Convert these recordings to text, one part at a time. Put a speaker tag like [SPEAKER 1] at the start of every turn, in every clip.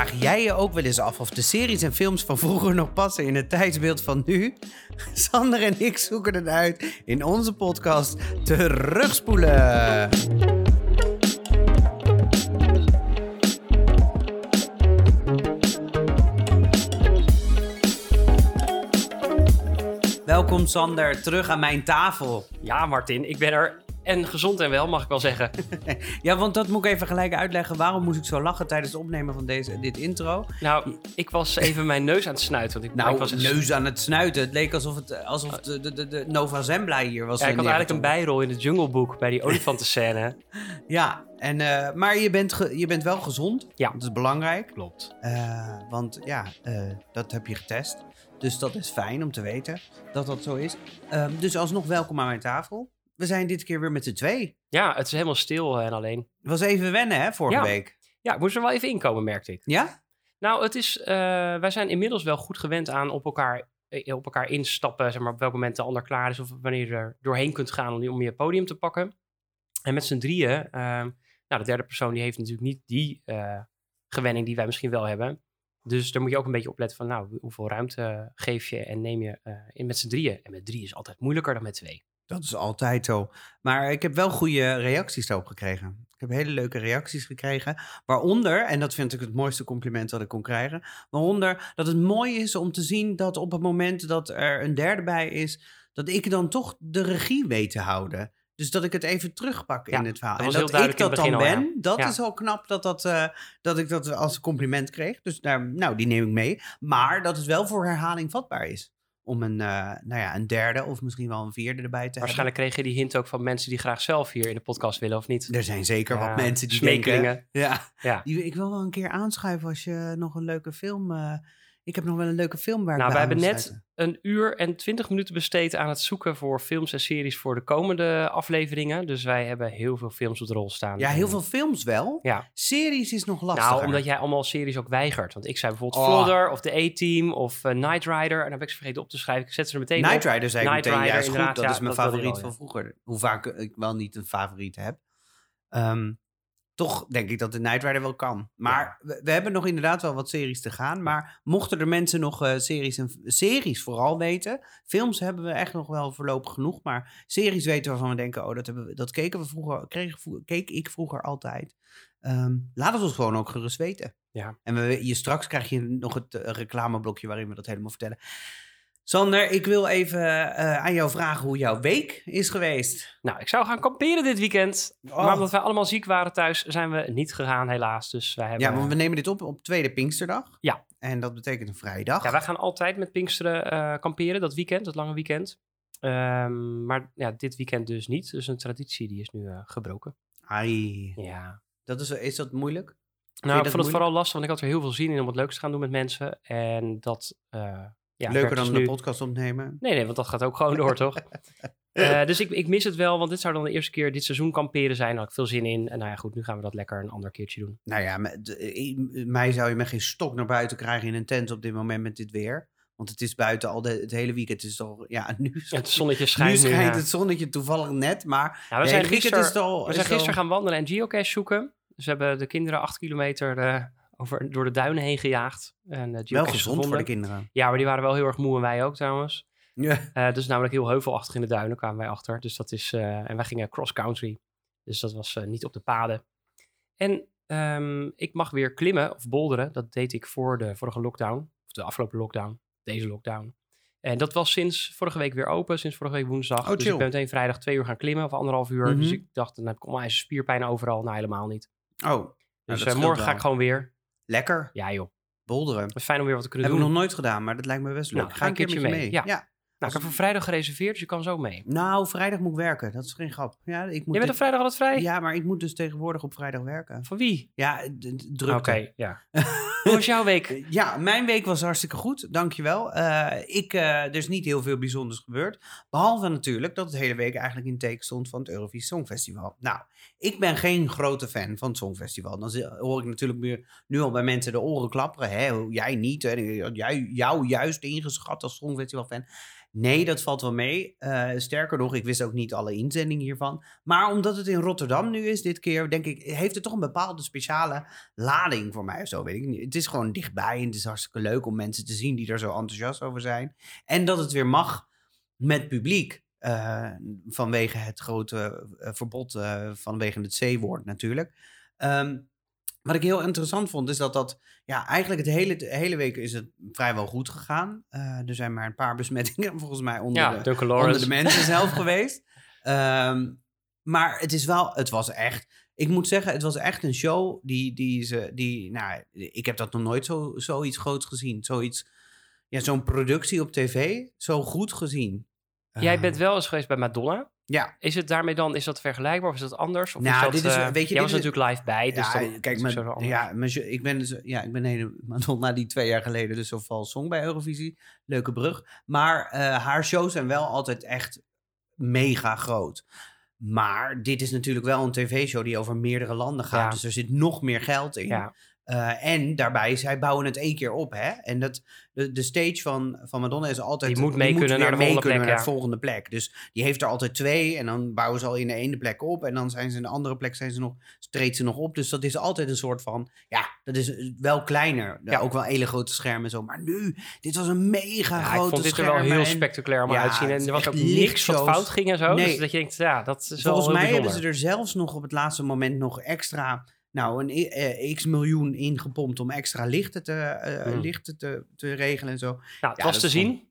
[SPEAKER 1] Vraag jij je ook wel eens af of de series en films van vroeger nog passen in het tijdsbeeld van nu? Sander en ik zoeken het uit in onze podcast Terugspoelen. Welkom Sander, terug aan mijn tafel.
[SPEAKER 2] Ja, Martin, ik ben er en gezond en wel, mag ik wel zeggen.
[SPEAKER 1] Ja, want dat moet ik even gelijk uitleggen. Waarom moest ik zo lachen tijdens het opnemen van deze, dit intro?
[SPEAKER 2] Nou, ik was even mijn neus aan het snuiten. Want ik,
[SPEAKER 1] Nou,
[SPEAKER 2] ik was
[SPEAKER 1] neus aan het snuiten. Het leek alsof, het, alsof de, de, de, de Nova Zembla hier was.
[SPEAKER 2] Ja, ik had eigenlijk een bijrol in het Jungle Book bij die olifantenscène.
[SPEAKER 1] Ja, en, eh, maar je bent, ge- je bent wel gezond.
[SPEAKER 2] Ja.
[SPEAKER 1] Dat is belangrijk.
[SPEAKER 2] Klopt.
[SPEAKER 1] Eh, want ja, eh, dat heb je getest. Dus dat is fijn om te weten dat dat zo is. Ehm, dus alsnog welkom aan mijn tafel. We zijn dit keer weer met z'n twee.
[SPEAKER 2] Ja, het is helemaal stil en alleen.
[SPEAKER 1] Het was even wennen, hè, vorige
[SPEAKER 2] Ja.
[SPEAKER 1] week.
[SPEAKER 2] Ja, ik moest er wel even inkomen, merkte ik.
[SPEAKER 1] Ja?
[SPEAKER 2] Nou, het is, eh, wij zijn inmiddels wel goed gewend aan op elkaar, eh, op elkaar instappen. Zeg maar, op welk moment de ander klaar is of wanneer je er doorheen kunt gaan om, om je podium te pakken. En met z'n drieën, ehm, nou, de derde persoon die heeft natuurlijk niet die eh, gewenning die wij misschien wel hebben. Dus daar moet je ook een beetje opletten van, nou, hoeveel ruimte geef je en neem je eh, in met z'n drieën. En met drie is altijd moeilijker dan met twee.
[SPEAKER 1] Dat is altijd zo. Maar ik heb wel goede reacties daarop gekregen. Ik heb hele leuke reacties gekregen. Waaronder, en dat vind ik het mooiste compliment dat ik kon krijgen. Waaronder dat het mooi is om te zien dat op het moment dat er een derde bij is, dat ik dan toch de regie weet te houden. Dus dat ik het even terugpak
[SPEAKER 2] Ja,
[SPEAKER 1] in het verhaal.
[SPEAKER 2] dat
[SPEAKER 1] en dat ik dat dan ben, dat
[SPEAKER 2] Ja.
[SPEAKER 1] is al knap dat, dat, eh, dat ik dat als compliment kreeg. Dus daar, nou, die neem ik mee. Maar dat het wel voor herhaling vatbaar is. Om een, eh, nou ja, een derde of misschien wel een vierde erbij te hebben.
[SPEAKER 2] Waarschijnlijk kreeg je die hint ook van mensen die graag zelf hier in de podcast willen, of niet?
[SPEAKER 1] Er zijn zeker
[SPEAKER 2] Ja,
[SPEAKER 1] wat mensen die denken... Ja,
[SPEAKER 2] Ja.
[SPEAKER 1] die, ik wil wel een keer aanschuiven als je nog een leuke film... eh, ik heb nog wel een leuke film waar
[SPEAKER 2] Nou, wij hebben net een uur en twintig minuten besteed aan het zoeken voor films en series voor de komende afleveringen. Dus wij hebben heel veel films op de rol staan.
[SPEAKER 1] Ja, heel veel films wel.
[SPEAKER 2] Ja.
[SPEAKER 1] Series is nog lastiger.
[SPEAKER 2] Nou, omdat jij allemaal series ook weigert. Want ik zei bijvoorbeeld
[SPEAKER 1] Oh.
[SPEAKER 2] Flodder of The A-Team of eh, Knight Rider. En dan heb ik ze vergeten op te schrijven. Ik zet ze er meteen
[SPEAKER 1] Night
[SPEAKER 2] op.
[SPEAKER 1] Rider zei ik meteen, ja,
[SPEAKER 2] Rider,
[SPEAKER 1] is goed. Dat
[SPEAKER 2] ja,
[SPEAKER 1] is mijn
[SPEAKER 2] dat
[SPEAKER 1] favoriet van vroeger. Hoe vaak ik wel niet een favoriet heb. Ehm, toch denk ik dat de Night Rider wel kan. Maar we, we hebben nog inderdaad wel wat series te gaan. Maar mochten er mensen nog eh, series, en, series vooral weten. Films hebben we echt nog wel voorlopig genoeg. Maar series weten waarvan we denken, oh, dat, hebben we, dat keken we vroeger, kreeg, keek ik vroeger altijd. Ehm, laat het ons gewoon ook gerust weten.
[SPEAKER 2] Ja.
[SPEAKER 1] En we, je, straks krijg je nog het eh, reclameblokje waarin we dat helemaal vertellen. Sander, ik wil even eh, aan jou vragen hoe jouw week is geweest.
[SPEAKER 2] Nou, ik zou gaan kamperen dit weekend.
[SPEAKER 1] Oh.
[SPEAKER 2] Maar omdat wij allemaal ziek waren thuis, zijn we niet gegaan helaas. Dus wij hebben...
[SPEAKER 1] Ja, want we nemen dit op op tweede Pinksterdag.
[SPEAKER 2] Ja.
[SPEAKER 1] En dat betekent een vrijdag.
[SPEAKER 2] Ja, wij gaan altijd met Pinksteren eh, kamperen, dat weekend, dat lange weekend. Ehm, maar ja, dit weekend dus niet. Dus een traditie die is nu eh, gebroken.
[SPEAKER 1] Ai,
[SPEAKER 2] Ja.
[SPEAKER 1] dat is, is dat moeilijk?
[SPEAKER 2] Nou,
[SPEAKER 1] dat
[SPEAKER 2] ik vond het vooral lastig, want ik had er heel veel zin in om wat leuks te gaan doen met mensen. En dat, ja,
[SPEAKER 1] Leuker dan de
[SPEAKER 2] nu...
[SPEAKER 1] podcast opnemen?
[SPEAKER 2] Nee, nee, want dat gaat ook gewoon door, toch? Eh, dus ik, ik mis het wel, want dit zou dan de eerste keer dit seizoen kamperen zijn. Daar had ik veel zin in. En nou ja, goed, nu gaan we dat lekker een ander keertje doen.
[SPEAKER 1] Nou ja, de- i- mij zou je met geen stok naar buiten krijgen in een tent op dit moment met dit weer. Want het is buiten al de, het hele weekend. Het is al, ja, nu,
[SPEAKER 2] Ja, het zonnetje
[SPEAKER 1] nu
[SPEAKER 2] schijnt nu.
[SPEAKER 1] schijnt
[SPEAKER 2] ja.
[SPEAKER 1] het zonnetje toevallig net, maar
[SPEAKER 2] Ja, we zijn
[SPEAKER 1] weekend
[SPEAKER 2] gisteren,
[SPEAKER 1] al...
[SPEAKER 2] we zijn
[SPEAKER 1] al-
[SPEAKER 2] gisteren gaan wandelen en geocache zoeken. Dus we hebben de kinderen acht kilometer eh, over, door de duinen heen gejaagd. En uh,
[SPEAKER 1] Wel gezond voor de
[SPEAKER 2] gevonden.
[SPEAKER 1] kinderen.
[SPEAKER 2] Ja, maar die waren wel heel erg moe en wij ook trouwens.
[SPEAKER 1] Ja.
[SPEAKER 2] Eh dus namelijk heel heuvelachtig in de duinen kwamen wij achter. Dus dat is, eh, en wij gingen cross-country. Dus dat was eh, niet op de paden. En ehm, ik mag weer klimmen of boulderen. Dat deed ik voor de vorige lockdown. Of de afgelopen lockdown. Deze lockdown. En dat was sinds vorige week weer open. Sinds vorige week woensdag.
[SPEAKER 1] Oh,
[SPEAKER 2] dus ik ben meteen vrijdag twee uur gaan klimmen. Of anderhalf uur. Dus
[SPEAKER 1] Mhm.
[SPEAKER 2] ik dacht, dan heb ik onwijs spierpijn overal. Nou, helemaal niet.
[SPEAKER 1] Oh, nou,
[SPEAKER 2] Dus eh, morgen
[SPEAKER 1] wel.
[SPEAKER 2] ga ik gewoon weer.
[SPEAKER 1] Lekker,
[SPEAKER 2] Ja joh.
[SPEAKER 1] bolderen.
[SPEAKER 2] Het is fijn om weer wat te kunnen
[SPEAKER 1] Heb ik
[SPEAKER 2] doen.
[SPEAKER 1] nog nooit gedaan, maar dat lijkt me best leuk.
[SPEAKER 2] Nou,
[SPEAKER 1] ga een keertje mee.
[SPEAKER 2] Ja.
[SPEAKER 1] ja.
[SPEAKER 2] Nou, ik heb voor vrijdag gereserveerd, dus je kan zo mee.
[SPEAKER 1] Nou, vrijdag moet ik werken. Dat is geen grap. Ja, ik moet
[SPEAKER 2] Jij bent op vrijdag altijd vrij?
[SPEAKER 1] Ja, maar ik moet dus tegenwoordig op vrijdag werken.
[SPEAKER 2] Van wie?
[SPEAKER 1] Ja, d- d- drukte.
[SPEAKER 2] Oké, ja. Hoe was jouw week?
[SPEAKER 1] Ja, mijn week was hartstikke goed. Dankjewel. Eh ik, eh, er is niet heel veel bijzonders gebeurd. Behalve natuurlijk dat het hele week eigenlijk in teken stond van het Eurovisie Songfestival. Nou, ik ben geen grote fan van het Songfestival. Dan hoor ik natuurlijk meer, nu al bij mensen de oren klapperen. Hè? Jij niet, hè? jij, jou juist ingeschat als Songfestival-fan. Nee, dat valt wel mee. Eh, sterker nog, ik wist ook niet alle inzendingen hiervan. Maar omdat het in Rotterdam nu is, dit keer, denk ik, heeft het toch een bepaalde speciale lading voor mij of zo. Weet ik niet. Het is gewoon dichtbij en het is hartstikke leuk om mensen te zien die er zo enthousiast over zijn. En dat het weer mag met publiek. eh, vanwege het grote eh, verbod uh, vanwege het C-woord natuurlijk. Um, wat ik heel interessant vond, is dat dat... Ja, eigenlijk het hele, de hele week is het vrijwel goed gegaan. Uh, er zijn maar een paar besmettingen volgens mij onder,
[SPEAKER 2] ja,
[SPEAKER 1] de, onder de mensen zelf geweest. Um, maar het is wel... Het was echt... Ik moet zeggen, het was echt een show die, die ze... Die, nou, ik heb dat nog nooit zo, zoiets groots gezien. Zoiets... Ja, zo'n productie op tv, zo goed gezien.
[SPEAKER 2] Jij bent wel eens geweest bij Madonna.
[SPEAKER 1] Ja.
[SPEAKER 2] Is het daarmee dan, is dat vergelijkbaar of is dat anders? Of
[SPEAKER 1] nou,
[SPEAKER 2] is dat,
[SPEAKER 1] dit is,
[SPEAKER 2] uh,
[SPEAKER 1] weet je,
[SPEAKER 2] jij was
[SPEAKER 1] is,
[SPEAKER 2] natuurlijk live bij, dus
[SPEAKER 1] ja,
[SPEAKER 2] dan
[SPEAKER 1] kijk, maar,
[SPEAKER 2] zo
[SPEAKER 1] ja, maar, ik ben, dus, ja, ik ben helemaal na die twee jaar geleden dus zo vals zong bij Eurovisie. Leuke brug. Maar uh, haar shows zijn wel altijd echt mega groot. Maar dit is natuurlijk wel een tv-show die over meerdere landen gaat.
[SPEAKER 2] Ja.
[SPEAKER 1] Dus er zit nog meer geld in.
[SPEAKER 2] Ja.
[SPEAKER 1] Uh, en daarbij, zij bouwen het één keer op. Hè? En dat, de, de stage van, van Madonna is altijd...
[SPEAKER 2] Die moet mee kunnen naar de
[SPEAKER 1] mee
[SPEAKER 2] volgende
[SPEAKER 1] kunnen
[SPEAKER 2] plek,
[SPEAKER 1] naar
[SPEAKER 2] ja.
[SPEAKER 1] de volgende plek. Dus die heeft er altijd twee. En dan bouwen ze al in de ene plek op. En dan zijn ze in de andere plek zijn ze nog, treedt ze nog op. Dus dat is altijd een soort van... Ja, dat is wel kleiner.
[SPEAKER 2] Ja.
[SPEAKER 1] Ook wel hele grote schermen en zo. Maar nu, dit was een mega
[SPEAKER 2] Ja,
[SPEAKER 1] grote
[SPEAKER 2] ik vond dit er wel heel
[SPEAKER 1] en-
[SPEAKER 2] spectaculair om
[SPEAKER 1] Ja,
[SPEAKER 2] uit te zien.
[SPEAKER 1] het
[SPEAKER 2] En er was ook niks wat fout ging en zo.
[SPEAKER 1] Nee.
[SPEAKER 2] Dus dat je denkt, ja, dat is
[SPEAKER 1] Volgens
[SPEAKER 2] wel
[SPEAKER 1] mij hebben ze er zelfs nog op het laatste moment nog extra... Nou, een eh, x miljoen ingepompt om extra lichten te, eh,
[SPEAKER 2] Hmm.
[SPEAKER 1] lichten te, te regelen en zo.
[SPEAKER 2] Nou, het
[SPEAKER 1] Ja,
[SPEAKER 2] was te
[SPEAKER 1] gewoon-
[SPEAKER 2] zien.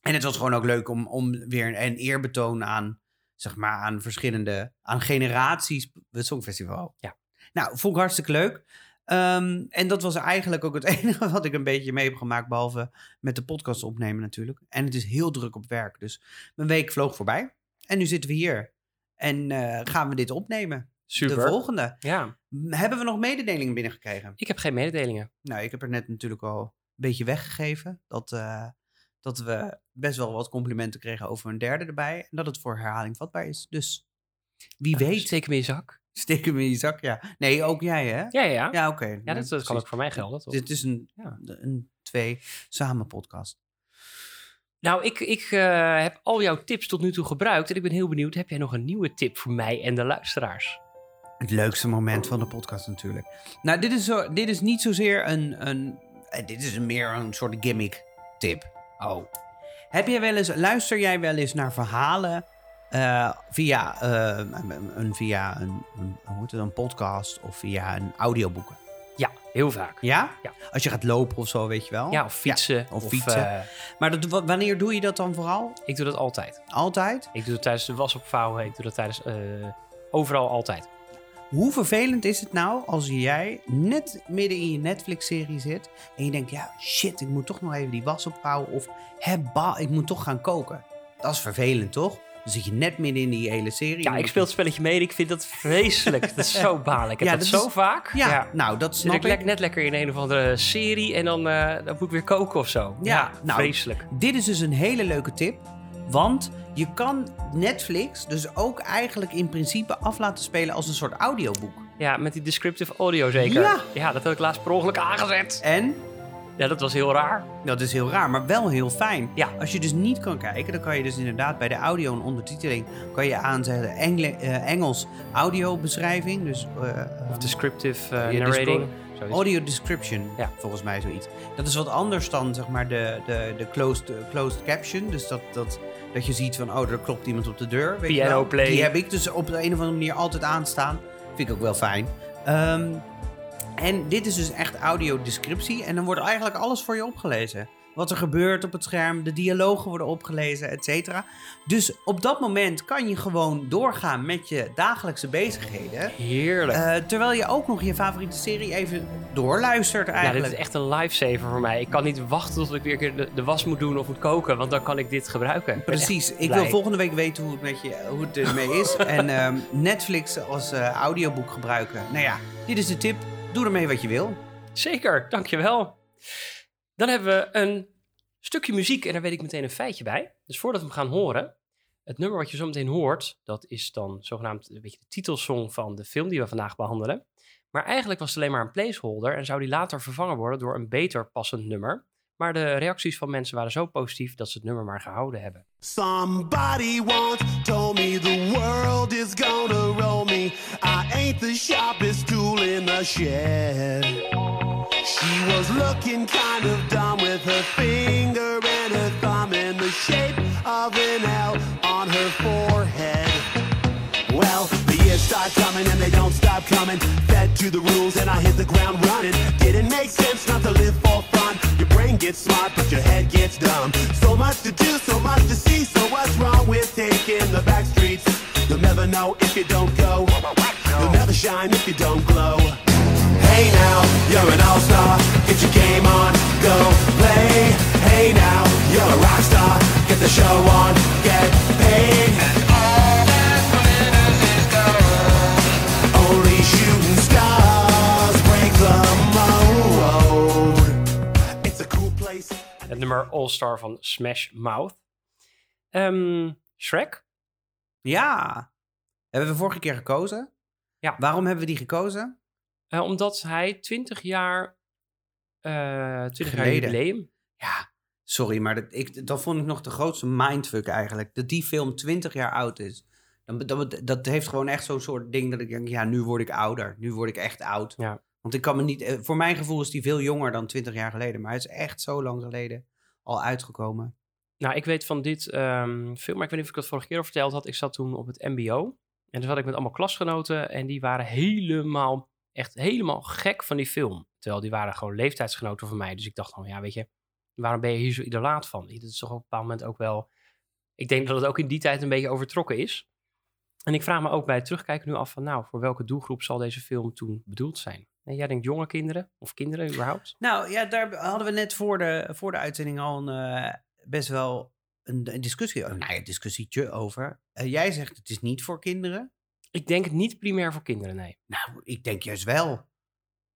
[SPEAKER 1] En het was gewoon ook leuk om, om weer een eerbetoon aan, zeg maar, aan verschillende, aan generaties, het Songfestival.
[SPEAKER 2] Ja.
[SPEAKER 1] Nou, vond ik hartstikke leuk. Ehm, en dat was eigenlijk ook het enige wat ik een beetje mee heb gemaakt, behalve met de podcast opnemen natuurlijk. En het is heel druk op werk, dus mijn week vloog voorbij. En nu zitten we hier en eh, gaan we dit opnemen. De volgende.
[SPEAKER 2] Ja,
[SPEAKER 1] Hebben we nog mededelingen binnengekregen?
[SPEAKER 2] ik heb geen mededelingen.
[SPEAKER 1] Nou, ik heb er net natuurlijk al een beetje weggegeven. Dat, eh, dat we best wel wat complimenten kregen over een derde erbij. En dat het voor herhaling vatbaar is. Dus wie
[SPEAKER 2] Eh,
[SPEAKER 1] weet,
[SPEAKER 2] Steek hem in je zak.
[SPEAKER 1] steek hem in je zak. Ja. Nee, ook jij hè?
[SPEAKER 2] Ja, ja. Ja,
[SPEAKER 1] Ja, oké.
[SPEAKER 2] dat,
[SPEAKER 1] Nee,
[SPEAKER 2] dat kan ook voor mij gelden. Toch?
[SPEAKER 1] Dit is een,
[SPEAKER 2] Ja.
[SPEAKER 1] een twee samen podcast.
[SPEAKER 2] Nou, ik, ik eh, heb al jouw tips tot nu toe gebruikt. En ik ben heel benieuwd, heb jij nog een nieuwe tip voor mij en de luisteraars?
[SPEAKER 1] Het leukste moment van de podcast natuurlijk. Nou, dit is, zo, dit is niet zozeer een, een... eh, Dit is meer een soort gimmick tip.
[SPEAKER 2] Oh.
[SPEAKER 1] Heb jij wel eens, luister jij wel eens naar verhalen eh, via, eh, een- via een, een, hoe heet het, een podcast of via een audioboeken?
[SPEAKER 2] Ja, heel vaak.
[SPEAKER 1] Ja?
[SPEAKER 2] Ja.
[SPEAKER 1] Als je gaat lopen of zo, weet je wel?
[SPEAKER 2] Ja, of fietsen.
[SPEAKER 1] of fietsen. Maar dat, wa- wanneer doe je dat dan vooral?
[SPEAKER 2] ik doe dat altijd.
[SPEAKER 1] Altijd?
[SPEAKER 2] Ik doe dat tijdens de was opvouwen. Ik doe dat tijdens... overal altijd.
[SPEAKER 1] Hoe vervelend is het nou als jij net midden in je Netflix-serie zit en je denkt, ja, shit, ik moet toch nog even die was opvouwen of hebba, ik moet toch gaan koken. Dat is vervelend, toch? Dan zit je net midden in die hele serie.
[SPEAKER 2] Ja, ik speel het spelletje mee en ik vind dat vreselijk. dat is zo. Ik heb
[SPEAKER 1] Ja,
[SPEAKER 2] dat,
[SPEAKER 1] dat
[SPEAKER 2] zo
[SPEAKER 1] is-
[SPEAKER 2] vaak.
[SPEAKER 1] Ja, nou, dat snap
[SPEAKER 2] ik
[SPEAKER 1] ik.
[SPEAKER 2] le- net lekker in een of andere serie en dan, eh, dan moet ik weer koken of zo.
[SPEAKER 1] Ja, nou,
[SPEAKER 2] vreselijk.
[SPEAKER 1] Dit is dus een hele leuke tip. Want je kan Netflix dus ook eigenlijk in principe af laten spelen als een soort audioboek.
[SPEAKER 2] Ja, met die descriptive audio zeker.
[SPEAKER 1] Ja.
[SPEAKER 2] Ja, dat heb ik laatst per ongeluk aangezet.
[SPEAKER 1] En,
[SPEAKER 2] Ja, dat was heel raar.
[SPEAKER 1] dat is heel raar, maar wel heel fijn.
[SPEAKER 2] Ja.
[SPEAKER 1] Als je dus niet kan kijken, dan kan je dus inderdaad bij de audio en ondertiteling kan je aanzetten Engle- eh, Engels audiobeschrijving. Dus eh,
[SPEAKER 2] Of descriptive uh,
[SPEAKER 1] descri-
[SPEAKER 2] narrating.
[SPEAKER 1] Audio description,
[SPEAKER 2] Ja.
[SPEAKER 1] volgens mij zoiets. Dat is wat anders dan zeg maar de, de, de closed, closed caption. Dus dat, dat, dat je ziet van, oh, er klopt iemand op de deur. Weet je
[SPEAKER 2] Piano
[SPEAKER 1] wel.
[SPEAKER 2] play.
[SPEAKER 1] Die heb ik dus op de een of andere manier altijd aanstaan. Vind ik ook wel fijn. Ehm, en dit is dus echt audiodescriptie. En dan wordt eigenlijk alles voor je opgelezen. Wat er gebeurt op het scherm, de dialogen worden opgelezen, et cetera. Dus op dat moment kan je gewoon doorgaan met je dagelijkse bezigheden.
[SPEAKER 2] Heerlijk.
[SPEAKER 1] Eh, terwijl je ook nog je favoriete serie even doorluistert
[SPEAKER 2] ja,
[SPEAKER 1] eigenlijk.
[SPEAKER 2] dit is echt een lifesaver voor mij. Ik kan niet wachten tot ik weer de, de was moet doen of moet koken, want dan kan ik dit gebruiken.
[SPEAKER 1] Precies. Ik wil volgende week weten hoe het, met je, hoe het ermee is. en ehm, Netflix als eh, audioboek gebruiken. Nou ja, dit is de tip. Doe ermee wat je wil.
[SPEAKER 2] Zeker, dankjewel. Dan hebben we een stukje muziek en daar weet ik meteen een feitje bij. Dus voordat we hem gaan horen, het nummer wat je zo meteen hoort, dat is dan zogenaamd een beetje de titelsong van de film die we vandaag behandelen. Maar eigenlijk was het alleen maar een placeholder en zou die later vervangen worden door een beter passend nummer. Maar de reacties van mensen waren zo positief dat ze het nummer maar gehouden hebben.
[SPEAKER 3] Somebody once told me the world is gonna roll me. I ain't the sharpest tool in the shed. She was looking kind of dumb with her finger and her thumb in the shape of an L on her forehead. Well, the years start coming and they don't stop coming. Fed to the rules and I hit the ground running. Didn't make sense not to live for fun. Your brain gets smart, but your head gets dumb. So much to do, so much to see. So what's wrong with taking the back streets? You'll never know if you don't go. You'll never shine if you don't glow. Hey now, you're an all-star. Get your game on, go play. Hey now, you're a rock star. Get the show on, get paid. Only shooting stars break the mold. It's a cool place.
[SPEAKER 2] Het nummer All Star van Smash Mouth. Ehm, Shrek?
[SPEAKER 1] Ja. Hebben we vorige keer gekozen?
[SPEAKER 2] Ja.
[SPEAKER 1] Waarom hebben we die gekozen?
[SPEAKER 2] Eh, omdat hij 20 jaar, eh 20 jaar
[SPEAKER 1] Geleden.
[SPEAKER 2] jubileum.
[SPEAKER 1] Ja, sorry, maar dat, ik, dat vond ik nog de grootste mindfuck eigenlijk. Dat die film 20 jaar oud is. Dan, dat, dat heeft gewoon echt zo'n soort ding dat ik denk, ja, nu word ik ouder. Nu word ik echt oud.
[SPEAKER 2] Ja.
[SPEAKER 1] Want ik kan me niet, eh, voor mijn gevoel is die veel jonger dan 20 jaar geleden. Maar hij is echt zo lang geleden al uitgekomen.
[SPEAKER 2] Nou, ik weet van dit ehm, film, maar ik weet niet of ik het vorige keer al verteld had. Ik zat toen op het MBO. En toen zat ik met allemaal klasgenoten. En die waren helemaal, echt helemaal gek van die film. Terwijl die waren gewoon leeftijdsgenoten van mij. Dus ik dacht van, ja, weet je, waarom ben je hier zo idolaat van? Dat is toch op een bepaald moment ook wel... Ik denk dat het ook in die tijd een beetje overtrokken is. En ik vraag me ook bij het terugkijken nu af van, nou, voor welke doelgroep zal deze film toen bedoeld zijn? En jij denkt jonge kinderen of kinderen überhaupt?
[SPEAKER 1] Nou ja, daar hadden we net voor de, voor de uitzending al een, eh, best wel een, een discussie, oh, nou ja, discussietje over. Eh, jij zegt het is niet voor kinderen.
[SPEAKER 2] Ik denk het niet primair voor kinderen, nee.
[SPEAKER 1] Nou, ik denk juist wel.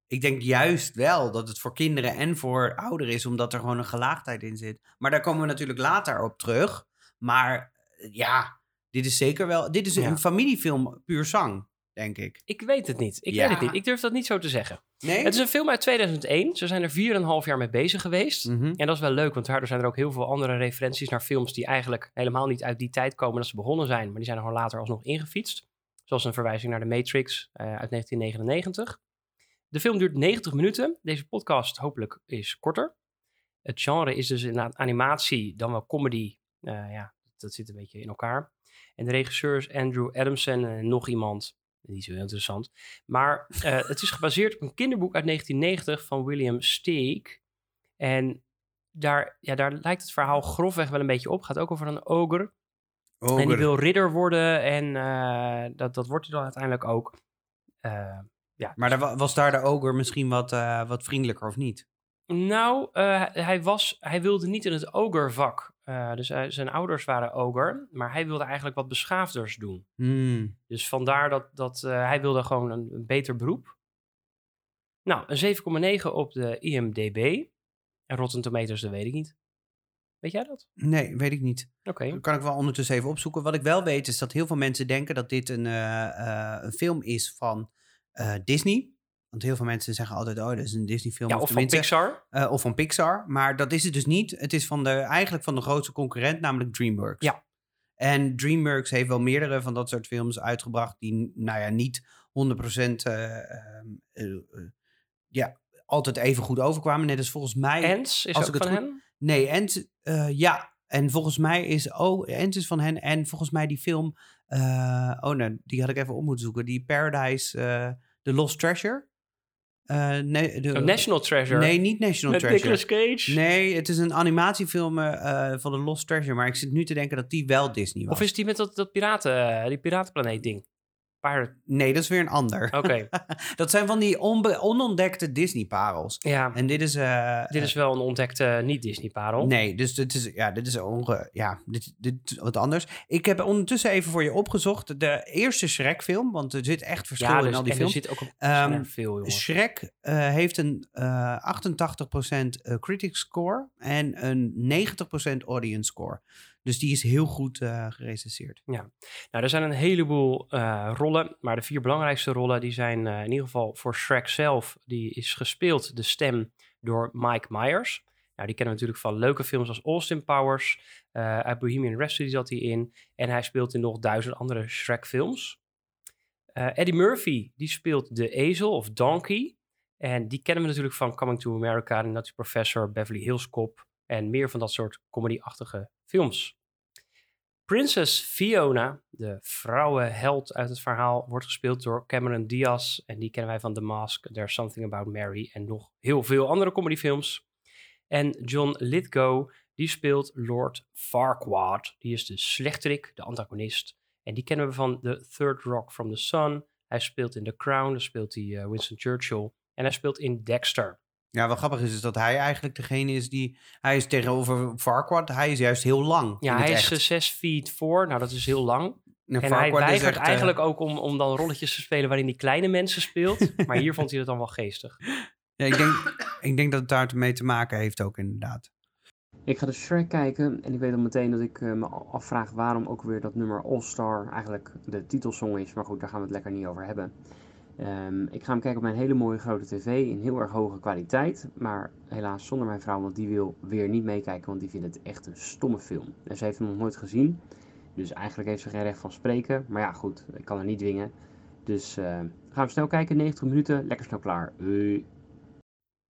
[SPEAKER 1] Ik denk juist wel dat het voor kinderen en voor ouderen is, omdat er gewoon een gelaagdheid in zit. Maar daar komen we natuurlijk later op terug. Maar eh, ja, dit is zeker wel. Dit is
[SPEAKER 2] Ja.
[SPEAKER 1] een familiefilm puur zang, denk ik.
[SPEAKER 2] Ik weet het niet. Ik
[SPEAKER 1] Ja.
[SPEAKER 2] weet het niet. Ik durf dat niet zo te zeggen.
[SPEAKER 1] Nee?
[SPEAKER 2] Het is een film uit 2001. Ze zijn er 4,5 jaar mee bezig geweest.
[SPEAKER 1] Mhm.
[SPEAKER 2] En dat is wel leuk, want daardoor zijn er ook heel veel andere referenties naar films die eigenlijk helemaal niet uit die tijd komen dat ze begonnen zijn, maar die zijn er gewoon later alsnog ingefietst. Zoals een verwijzing naar de Matrix eh, uit 1999. De film duurt 90 minuten. Deze podcast hopelijk is korter. Het genre is dus inderdaad animatie, dan wel comedy. Eh, ja, dat zit een beetje in elkaar. En de regisseurs Andrew Adamson en nog iemand. Niet zo heel interessant. Maar eh, het is gebaseerd op een kinderboek uit 1990 van William Steig. En daar, ja, daar lijkt het verhaal grofweg wel een beetje op. Het gaat ook over een ogre. En die wil ridder worden. En eh, dat, dat wordt hij dan uiteindelijk ook. Eh, ja.
[SPEAKER 1] Maar daar wa- was daar de ogre misschien wat, eh, wat vriendelijker of niet?
[SPEAKER 2] Nou, hij, was, hij wilde niet in het ogre-vak. Eh, dus zijn ouders waren ogre. Maar hij wilde eigenlijk wat beschaafders doen.
[SPEAKER 1] Hmm.
[SPEAKER 2] Dus vandaar dat, dat hij wilde gewoon een, een beter beroep. Nou, een 7,9 op de IMDB. En Rotten Tomatoes, dat weet ik niet. Weet jij dat?
[SPEAKER 1] Nee, weet ik niet.
[SPEAKER 2] Oké.
[SPEAKER 1] Dat kan ik wel ondertussen even opzoeken. Wat ik wel weet is dat heel veel mensen denken dat dit een, eh, eh, een film is van eh, Disney. Want heel veel mensen zeggen altijd, oh, dat is een Disney film.
[SPEAKER 2] Ja, of van Pixar.
[SPEAKER 1] of van Pixar. Maar dat is het dus niet. Het is van de, eigenlijk van de grootste concurrent, namelijk DreamWorks.
[SPEAKER 2] Ja.
[SPEAKER 1] En DreamWorks heeft wel meerdere van dat soort films uitgebracht die, nou ja, niet 100% eh, ehm, eh, eh, ja, altijd even goed overkwamen. Net als volgens mij...
[SPEAKER 2] Ants is
[SPEAKER 1] als
[SPEAKER 2] ook
[SPEAKER 1] ik het
[SPEAKER 2] van
[SPEAKER 1] goed-
[SPEAKER 2] hen.
[SPEAKER 1] Nee, Ent, eh, ja. En volgens mij is, oh, Ent is van hen. En volgens mij die film, eh, oh nee, die had ik even op moeten zoeken. Die Paradise, eh The Lost Treasure. Eh, nee, de,
[SPEAKER 2] Oh, National Treasure.
[SPEAKER 1] Nee, niet National
[SPEAKER 2] Met
[SPEAKER 1] Treasure.
[SPEAKER 2] Nicolas Cage.
[SPEAKER 1] Nee, het is een animatiefilm van The Lost Treasure. Maar ik zit nu te denken dat die wel Disney was.
[SPEAKER 2] Of is die met dat, dat piraten, die piratenplaneet ding? Pirate.
[SPEAKER 1] Nee, dat is weer een ander.
[SPEAKER 2] Oké.
[SPEAKER 1] dat zijn van die onbe- onontdekte Disney-parels.
[SPEAKER 2] ja,
[SPEAKER 1] En dit is... eh,
[SPEAKER 2] dit is wel een ontdekte niet-Disney-parel.
[SPEAKER 1] Nee, dus dit is, ja, dit is onge, ja, dit, dit wat anders. Ik heb ondertussen even voor je opgezocht de eerste Shrek-film, want er zit echt verschil
[SPEAKER 2] ja,
[SPEAKER 1] in
[SPEAKER 2] dus,
[SPEAKER 1] al die
[SPEAKER 2] en er
[SPEAKER 1] films.
[SPEAKER 2] zit ook
[SPEAKER 1] Ehm,
[SPEAKER 2] veel, jongen.
[SPEAKER 1] Shrek eh, heeft een eh 88% eh, critic score en een 90% audience score. Dus die is heel goed eh gerecenseerd.
[SPEAKER 2] Nou, er zijn een heleboel eh, rollen, maar de vier belangrijkste rollen die zijn eh, in ieder geval voor Shrek zelf. Die is gespeeld, de stem, door Mike Myers. Nou, die kennen we natuurlijk van leuke films als Austin Powers. uit Bohemian Rhapsody zat hij in. En hij speelt in nog duizend andere Shrek-films. Eddie Murphy, die speelt de ezel of Donkey. En die kennen we natuurlijk van Coming to America, The Nutty Professor, Beverly Hills Cop en meer van dat soort comedy-achtige films. Princess Fiona, de vrouwenheld uit het verhaal, wordt gespeeld door Cameron Diaz. En die kennen wij van The Mask, There's Something About Mary en nog heel veel andere comedyfilms. En John Lithgow, die speelt Lord Farquaad. Die is de slechterik, de antagonist. En die kennen we van The Third Rock from the Sun. Hij speelt in The Crown, daar speelt hij eh, Winston Churchill. En hij speelt in Dexter.
[SPEAKER 1] Ja, wat grappig is, is dat hij eigenlijk degene is die... Hij is tegenover Farquaad, hij is juist heel lang.
[SPEAKER 2] Ja, hij is
[SPEAKER 1] echt.
[SPEAKER 2] eh, 6 feet 4. Nou, dat is heel lang.
[SPEAKER 1] En
[SPEAKER 2] En hij weigert
[SPEAKER 1] echt, eh,
[SPEAKER 2] eigenlijk ook om, om dan rolletjes te spelen waarin hij kleine mensen speelt. maar hier vond hij het dan wel geestig.
[SPEAKER 1] Ja, ik denk, ik denk dat het daarmee te maken heeft ook inderdaad.
[SPEAKER 4] Ik ga de Shrek kijken en ik weet al meteen dat ik eh, me afvraag waarom ook weer dat nummer All Star eigenlijk de titelsong is. Maar goed, daar gaan we het lekker niet over hebben. Ehm, ik ga hem kijken op mijn hele mooie grote tv in heel erg hoge kwaliteit. Maar helaas zonder mijn vrouw, want die wil weer niet meekijken, want die vindt het echt een stomme film. En ze heeft hem nog nooit gezien. Dus eigenlijk heeft ze geen recht van spreken. Maar ja, goed, ik kan haar niet dwingen. Dus eh, gaan we snel kijken, 90 minuten, lekker snel klaar.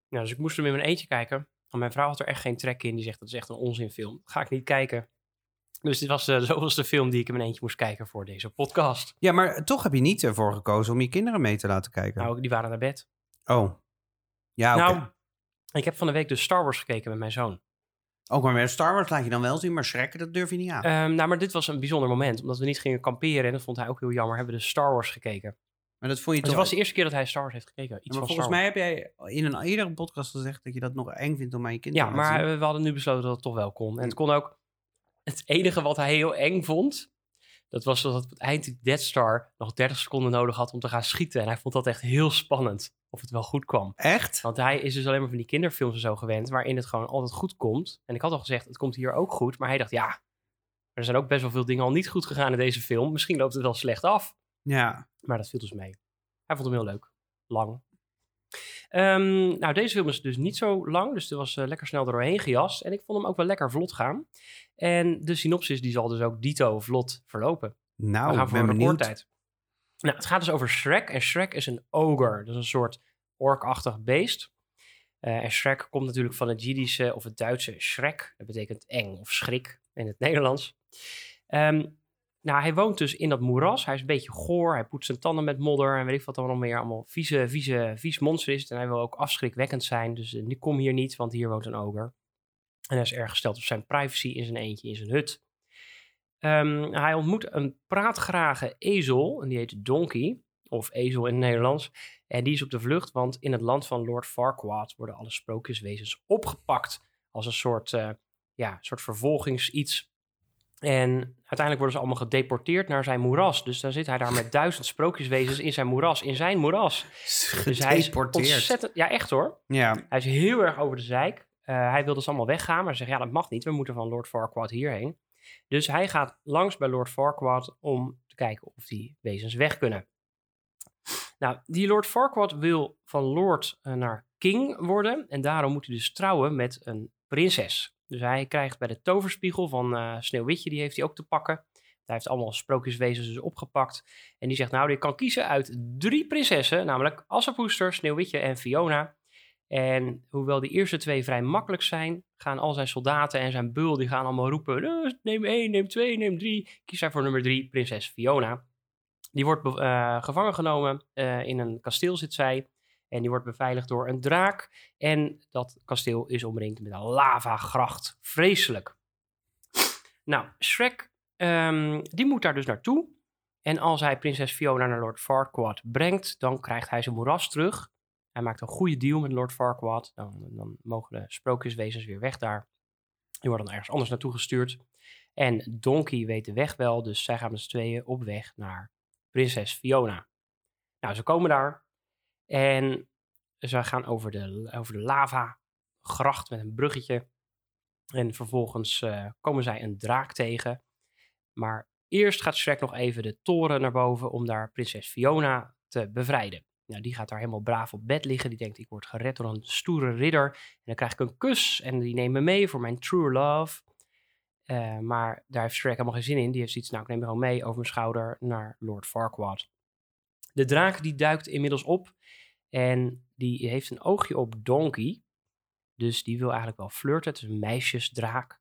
[SPEAKER 2] Nou, dus ik moest hem in mijn eentje kijken. Want mijn vrouw had er echt geen trek in. Die zegt dat is echt een onzinfilm. Ga ik niet kijken. Dus dit was de zoveelste film die ik in mijn eentje moest kijken voor deze podcast.
[SPEAKER 1] Ja, maar toch heb je niet ervoor gekozen om je kinderen mee te laten kijken.
[SPEAKER 2] Nou, die waren naar bed.
[SPEAKER 1] oh. Ja, oké.
[SPEAKER 2] Nou, ik heb van de week dus Star Wars gekeken met mijn zoon.
[SPEAKER 1] Ook maar met Star Wars laat je dan wel zien, maar schrekken, dat durf je niet aan.
[SPEAKER 2] Ehm, nou, maar dit was een bijzonder moment. Omdat we niet gingen kamperen. En dat vond hij ook heel jammer. Hebben we dus Star Wars gekeken.
[SPEAKER 1] maar dat vond je
[SPEAKER 2] Dus
[SPEAKER 1] toch...
[SPEAKER 2] het was de eerste keer dat hij Star Wars heeft gekeken. Iets
[SPEAKER 1] Ja, maar
[SPEAKER 2] van
[SPEAKER 1] volgens mij heb jij in een eerdere podcast gezegd dat je dat nog eng vindt om aan je kinderen
[SPEAKER 2] Ja,
[SPEAKER 1] te laten
[SPEAKER 2] maar we hadden nu besloten dat het toch wel kon. En het kon ook... Het enige wat hij heel eng vond... Dat was dat op het eind die Death Star nog 30 seconden nodig had om te gaan schieten. En hij vond dat echt heel spannend. Of het wel goed kwam.
[SPEAKER 1] Echt?
[SPEAKER 2] Want hij is dus alleen maar van die kinderfilms en zo gewend, waarin het gewoon altijd goed komt. En ik had al gezegd, het komt hier ook goed. Maar hij dacht, ja, er zijn ook best wel veel dingen al niet goed gegaan in deze film. Misschien loopt het wel slecht af.
[SPEAKER 1] Ja.
[SPEAKER 2] Maar dat viel dus mee. Hij vond hem heel leuk. Lang. Ehm, nou, deze film is dus niet zo lang, dus er was eh, lekker snel doorheen gejast. En ik vond hem ook wel lekker vlot gaan. En de synopsis die zal dus ook dito vlot verlopen.
[SPEAKER 1] Nou,
[SPEAKER 2] We gaan voor
[SPEAKER 1] ben
[SPEAKER 2] een recordtijd. Nou, het gaat dus over Shrek. En Shrek is een ogre. Dat is een soort orkachtig beest. Eh, en Shrek komt natuurlijk van het Jiddische of het Duitse Shrek. Dat betekent eng of schrik in het Nederlands. Ehm, nou, hij woont dus in dat moeras. Hij is een beetje goor. Hij poetst zijn tanden met modder en weet ik wat nog meer. Allemaal vieze, vieze, vies monster is. En hij wil ook afschrikwekkend zijn. Dus uh, kom hier niet, want hier woont een ogre. En hij is erg gesteld op zijn privacy in zijn eentje in zijn hut. Ehm, hij ontmoet een praatgrage ezel, en die heet Donkey, of ezel in het Nederlands. En die is op de vlucht, want in het land van Lord Farquaad worden alle sprookjeswezens opgepakt als een soort, eh, ja, soort vervolgingsiets. En uiteindelijk worden ze allemaal gedeporteerd naar zijn moeras. Dus dan zit hij daar met duizend sprookjeswezens in zijn moeras, in zijn moeras. Dus hij is ontzettend, ja echt hoor.
[SPEAKER 1] Ja.
[SPEAKER 2] Hij is heel erg over de zeik. Eh, hij wil dus allemaal weggaan, maar ze zegt ja, dat mag niet. We moeten van Lord Farquaad hierheen. Dus hij gaat langs bij Lord Farquaad om te kijken of die wezens weg kunnen. Nou, die Lord Farquaad wil van Lord eh, naar King worden. En daarom moet hij dus trouwen met een prinses. Dus hij krijgt bij de toverspiegel van eh, Sneeuwwitje, die heeft hij ook te pakken. Hij heeft allemaal sprookjeswezens dus opgepakt. En die zegt, nou, je kan kiezen uit drie prinsessen, namelijk Assepoester, Sneeuwwitje en Fiona. En hoewel die eerste twee vrij makkelijk zijn, gaan al zijn soldaten en zijn bul, die gaan allemaal roepen, "Eh, neem één, neem twee, neem drie. Kies hij voor nummer drie, prinses Fiona. Die wordt eh, gevangen genomen, in een kasteel zit zij. En die wordt beveiligd door een draak. En dat kasteel is omringd met een lavagracht. Vreselijk. Nou, Shrek, ehm, die moet daar dus naartoe. En als hij prinses Fiona naar Lord Farquaad brengt, dan krijgt hij zijn moeras terug. Hij maakt een goede deal met Lord Farquaad. Dan, dan mogen de sprookjeswezens weer weg daar. Die worden dan ergens anders naartoe gestuurd. En Donkey weet de weg wel, dus zij gaan met z'n tweeën op weg naar prinses Fiona. Nou, ze komen daar en ze gaan over de, over de lava-gracht met een bruggetje. En vervolgens eh, komen zij een draak tegen. Maar eerst gaat Shrek nog even de toren naar boven om daar prinses Fiona te bevrijden. Nou, die gaat daar helemaal braaf op bed liggen. Die denkt, ik word gered door een stoere ridder. En dan krijg ik een kus en die neemt me mee voor mijn true love. Eh, maar daar heeft Shrek helemaal geen zin in. Die heeft zoiets, nou, ik neem me gewoon mee over mijn schouder naar Lord Farquaad. De draak die duikt inmiddels op en die heeft een oogje op Donkey. Dus die wil eigenlijk wel flirten. Het is een meisjesdraak.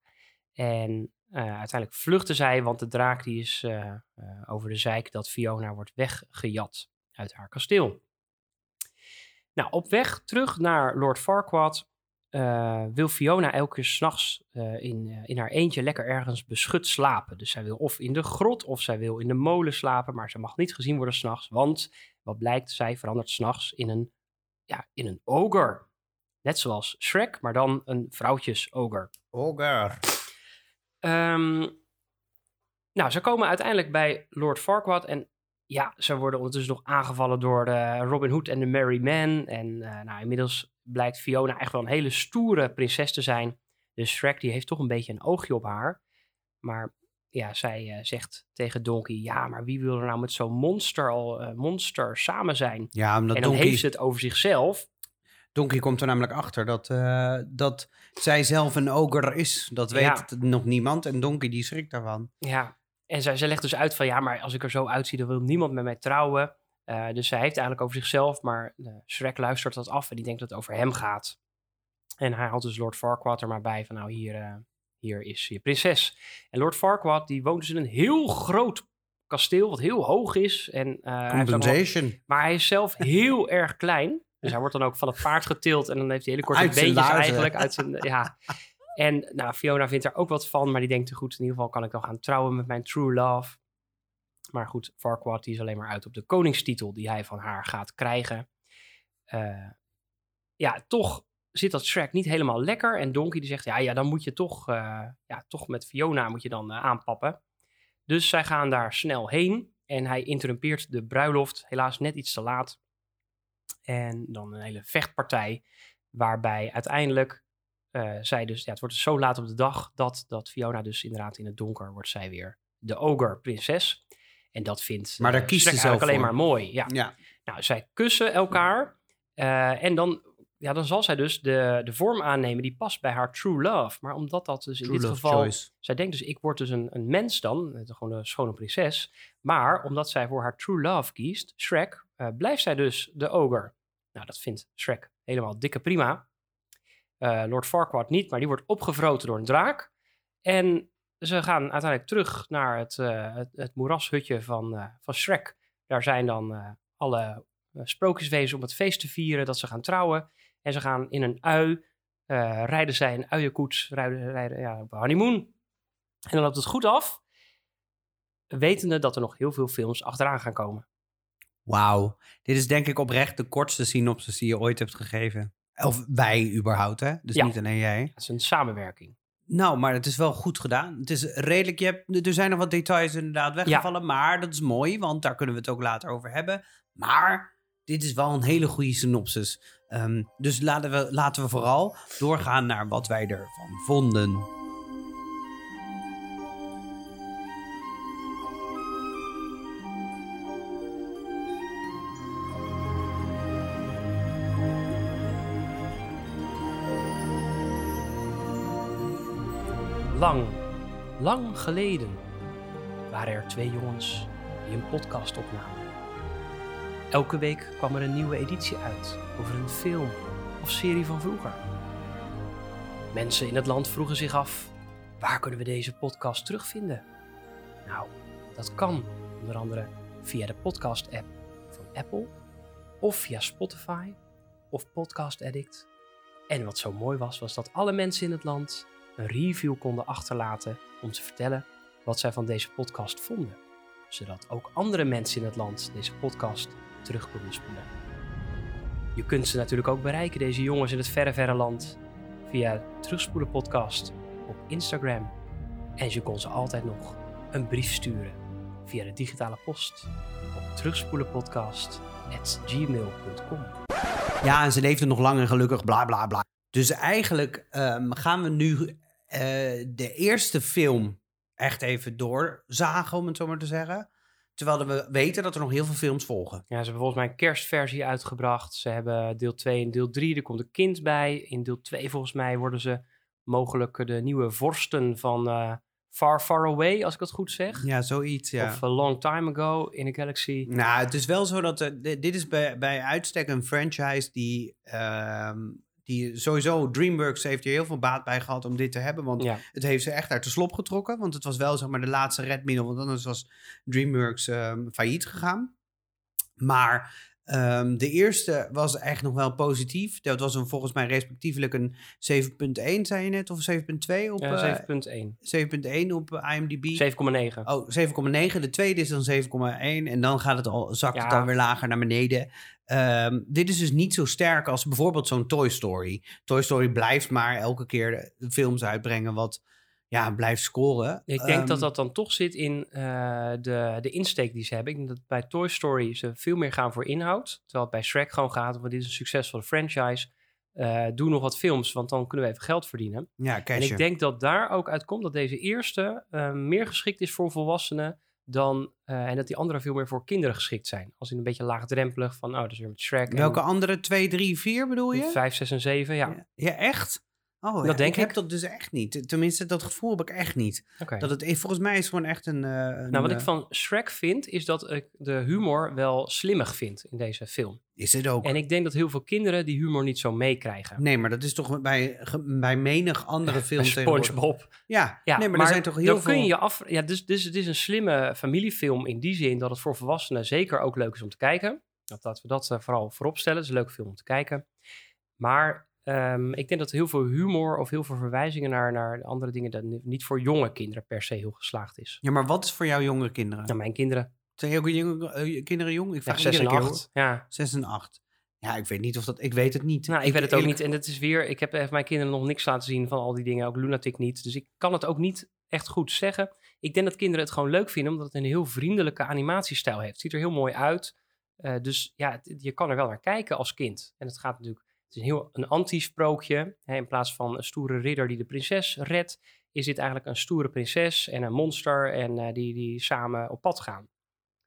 [SPEAKER 2] En eh, uiteindelijk vluchten zij, want de draak die is eh, eh, over de zeik dat Fiona wordt weggejat uit haar kasteel. Nou, op weg terug naar Lord Farquaad wil Fiona elke keer s'nachts in, in haar eentje lekker ergens beschut slapen. Dus zij wil of in de grot of zij wil in de molen slapen, maar ze mag niet gezien worden s'nachts, want wat blijkt, zij verandert s'nachts in een, ja, in een ogre. Net zoals Shrek, maar dan een vrouwtjes-ogre.
[SPEAKER 1] Ogre.
[SPEAKER 2] Ehm, nou, ze komen uiteindelijk bij Lord Farquaad en ja, ze worden ondertussen nog aangevallen door de Robin Hood en de Merry Man. En eh, nou, inmiddels blijkt Fiona echt wel een hele stoere prinses te zijn. Dus Shrek die heeft toch een beetje een oogje op haar. Maar ja, zij eh, zegt tegen Donkey, ja, maar wie wil er nou met zo'n monster al eh, monster samen zijn?
[SPEAKER 1] Ja, omdat
[SPEAKER 2] en dan
[SPEAKER 1] Donkey,
[SPEAKER 2] heeft ze het over zichzelf.
[SPEAKER 1] Donkey komt er namelijk achter dat, eh, dat zij zelf een ogre is. Dat weet
[SPEAKER 2] Ja.
[SPEAKER 1] nog niemand. En Donkey die schrikt daarvan.
[SPEAKER 2] Ja, en zij, zij legt dus uit van ja, maar als ik er zo uitzie, dan wil niemand met mij trouwen. Dus zij heeft eigenlijk over zichzelf, maar eh, Shrek luistert dat af en die denkt dat het over hem gaat. En hij haalt dus Lord Farquaad er maar bij van nou, hier, hier is je prinses. En Lord Farquaad, die woont dus in een heel groot kasteel, wat heel hoog is. En, hij allemaal-
[SPEAKER 1] Compensation.
[SPEAKER 2] maar hij is zelf heel erg klein. Dus hij wordt dan ook van het paard getild en dan heeft hij hele korte beentjes
[SPEAKER 1] laarzen.
[SPEAKER 2] eigenlijk. Uit zijn, ja. En nou, Fiona vindt er ook wat van, maar die denkt, goed, in ieder geval kan ik dan gaan trouwen met mijn true love. Maar goed, Farquaad die is alleen maar uit op de koningstitel die hij van haar gaat krijgen. Eh, ja, toch zit dat Shrek niet helemaal lekker. En Donkey die zegt, ja, ja dan moet je toch, eh, ja, toch met Fiona moet je dan eh, aanpappen. Dus zij gaan daar snel heen en hij interrumpeert de bruiloft, helaas net iets te laat. En dan een hele vechtpartij, waarbij uiteindelijk eh, zij dus, ja, het wordt dus zo laat op de dag dat, dat Fiona dus inderdaad in het donker wordt zij weer de ogre prinses. En dat vindt
[SPEAKER 1] Maar daar kiest ze zelf
[SPEAKER 2] alleen maar mooi. Ja.
[SPEAKER 1] Ja.
[SPEAKER 2] Nou, zij kussen elkaar. en dan, ja, dan zal zij dus de, de vorm aannemen die past bij haar true love. Maar omdat dat dus in dit geval...
[SPEAKER 1] choice.
[SPEAKER 2] Zij denkt dus, ik word dus een, een mens dan, gewoon een schone prinses. Maar omdat zij voor haar true love kiest, Shrek, eh, blijft zij dus de ogre. Nou, dat vindt Shrek helemaal dikke prima. Eh, Lord Farquaad niet, maar die wordt opgevroten door een draak. En ze gaan uiteindelijk terug naar het, eh, het, het moerashutje van, van Shrek. Daar zijn dan alle sprookjeswezens om het feest te vieren dat ze gaan trouwen. En ze gaan in een ui, eh, rijden zij een uienkoets, rijden, rijden ja, op honeymoon. En dan loopt het goed af, wetende dat er nog heel veel films achteraan gaan komen.
[SPEAKER 1] Wauw. Dit is denk ik oprecht de kortste synopsis die je ooit hebt gegeven. Of wij überhaupt, hè? Dus
[SPEAKER 2] Ja.
[SPEAKER 1] niet alleen jij.
[SPEAKER 2] Het is een samenwerking.
[SPEAKER 1] Nou, maar het is wel goed gedaan. Het is redelijk. Je hebt, er zijn nog wat details inderdaad weggevallen. Maar dat is mooi, want daar kunnen we het ook later over hebben. Maar dit is wel een hele goede synopsis. Ehm, dus laten we, laten we vooral doorgaan naar wat wij ervan vonden.
[SPEAKER 2] Lang, lang geleden waren er twee jongens die een podcast opnamen. Elke week kwam er een nieuwe editie uit over een film of serie van vroeger. Mensen in het land vroegen zich af: waar kunnen we deze podcast terugvinden? Nou, dat kan onder andere via de podcast-app van Apple of via Spotify of Podcast Addict. En wat zo mooi was, was dat alle mensen in het land een review konden achterlaten om te vertellen wat zij van deze podcast vonden. Zodat ook andere mensen in het land deze podcast terug spoelen. Je kunt ze natuurlijk ook bereiken, deze jongens in het verre, verre land, via Terugspoelen Podcast op Instagram. En je kon ze altijd nog een brief sturen via de digitale post op terugspoelenpodcast.gmail.com.
[SPEAKER 1] Ja, en ze leefde nog lang en gelukkig, bla bla bla. Dus eigenlijk ehm, gaan we nu eh, de eerste film echt even doorzagen, om het zo maar te zeggen. Terwijl we weten dat er nog heel veel films volgen.
[SPEAKER 2] Ja, ze hebben volgens mij een kerstversie uitgebracht. Ze hebben deel 2 en deel 3. Er komt een kind bij. In deel 2 volgens mij worden ze mogelijk de nieuwe vorsten van eh, Far Far Away, als ik het goed zeg.
[SPEAKER 1] Ja, zoiets, ja.
[SPEAKER 2] Of A Long Time Ago in a Galaxy.
[SPEAKER 1] Nou, het is wel zo dat... eh, dit dit is bij, bij uitstek een franchise die... ehm, die sowieso, DreamWorks heeft hier heel veel baat bij gehad om dit te hebben. Want
[SPEAKER 2] Ja.
[SPEAKER 1] het heeft ze echt uit de slop getrokken. Want het was wel zeg maar de laatste redmiddel. Want anders was DreamWorks ehm, failliet gegaan. Maar ehm, de eerste was echt nog wel positief. Dat was een, volgens mij respectievelijk een 7.1, zei je net, of 7.2 op,
[SPEAKER 2] Ja,
[SPEAKER 1] eh,
[SPEAKER 2] 7.1.
[SPEAKER 1] 7.1 op eh, IMDb.
[SPEAKER 2] 7,9.
[SPEAKER 1] Oh, 7,9. De tweede is dan 7,1. En dan gaat het al, zakt het dan weer lager naar beneden. Ehm, dit is dus niet zo sterk als bijvoorbeeld zo'n Toy Story. Toy Story blijft maar elke keer films uitbrengen wat ja, blijft scoren.
[SPEAKER 2] Ik denk dat
[SPEAKER 1] Ehm,
[SPEAKER 2] dat dan toch zit in eh, de, de insteek die ze hebben. Ik denk dat bij Toy Story ze veel meer gaan voor inhoud. Terwijl het bij Shrek gewoon gaat, want dit is een succesvolle franchise. Eh, doe nog wat films, want dan kunnen we even geld verdienen.
[SPEAKER 1] Ja,
[SPEAKER 2] En ik denk dat daar ook uitkomt dat deze eerste eh, meer geschikt is voor volwassenen dan... en dat die andere veel meer voor kinderen geschikt zijn. Als in een beetje laagdrempelig van, oh, dat is weer met Shrek.
[SPEAKER 1] Welke
[SPEAKER 2] en
[SPEAKER 1] andere? 2, 3, 4 bedoel je?
[SPEAKER 2] 5, 6 en 7, ja.
[SPEAKER 1] Ja, ja, echt? Oh,
[SPEAKER 2] Dat
[SPEAKER 1] ja,
[SPEAKER 2] denk
[SPEAKER 1] ik. heb
[SPEAKER 2] ik.
[SPEAKER 1] dat dus echt niet. Tenminste, dat gevoel heb ik echt niet. Dat het, volgens mij is gewoon echt een... eh, een
[SPEAKER 2] Nou, wat ik
[SPEAKER 1] eh,
[SPEAKER 2] van Shrek vind, is dat ik de humor wel slimmig vind in deze film.
[SPEAKER 1] Is het ook.
[SPEAKER 2] En ik denk dat heel veel kinderen die humor niet zo meekrijgen.
[SPEAKER 1] Nee, maar dat is toch bij, bij menig andere tegenwoordig.
[SPEAKER 2] SpongeBob.
[SPEAKER 1] Ja,
[SPEAKER 2] Ja,
[SPEAKER 1] nee, maar, er zijn toch heel
[SPEAKER 2] dan
[SPEAKER 1] veel...
[SPEAKER 2] kun je je af... Ja, dus, dus het is een slimme familiefilm in die zin dat het voor volwassenen zeker ook leuk is om te kijken. Dat, laten we dat eh, vooral voorop stellen. Het is een leuke film om te kijken. Maar ehm, ik denk dat heel veel humor of heel veel verwijzingen naar, naar andere dingen... dat niet voor jonge kinderen per se heel geslaagd is.
[SPEAKER 1] Ja, maar wat is voor jou jongere kinderen?
[SPEAKER 2] Nou, mijn kinderen,
[SPEAKER 1] Zijn ook jonge, eh, kinderen jong? Ik
[SPEAKER 2] ja,
[SPEAKER 1] vraag
[SPEAKER 2] 6 en
[SPEAKER 1] iedere keer,
[SPEAKER 2] 8. Ja,
[SPEAKER 1] en acht. Ja, ik weet niet of dat... Ik weet het niet.
[SPEAKER 2] Nou, ik, weet het ook
[SPEAKER 1] eerlijk-
[SPEAKER 2] niet. En het is weer, ik heb even mijn kinderen nog niks laten zien van al die dingen, ook Lunatic niet. Dus ik kan het ook niet echt goed zeggen. Ik denk dat kinderen het gewoon leuk vinden, omdat het een heel vriendelijke animatiestijl heeft. Het ziet er heel mooi uit. Eh, dus ja, het- je kan er wel naar kijken als kind. En het gaat natuurlijk, het is een heel een anti-sprookje. In plaats van een stoere ridder die de prinses redt, is dit eigenlijk een stoere prinses en een monster en eh, die, die samen op pad gaan.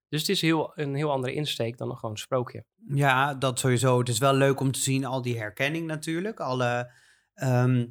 [SPEAKER 2] Dus het is heel, een heel andere insteek dan een gewoon sprookje.
[SPEAKER 1] Ja, dat sowieso. Het is wel leuk om te zien, al die herkenning natuurlijk. Alle, ehm,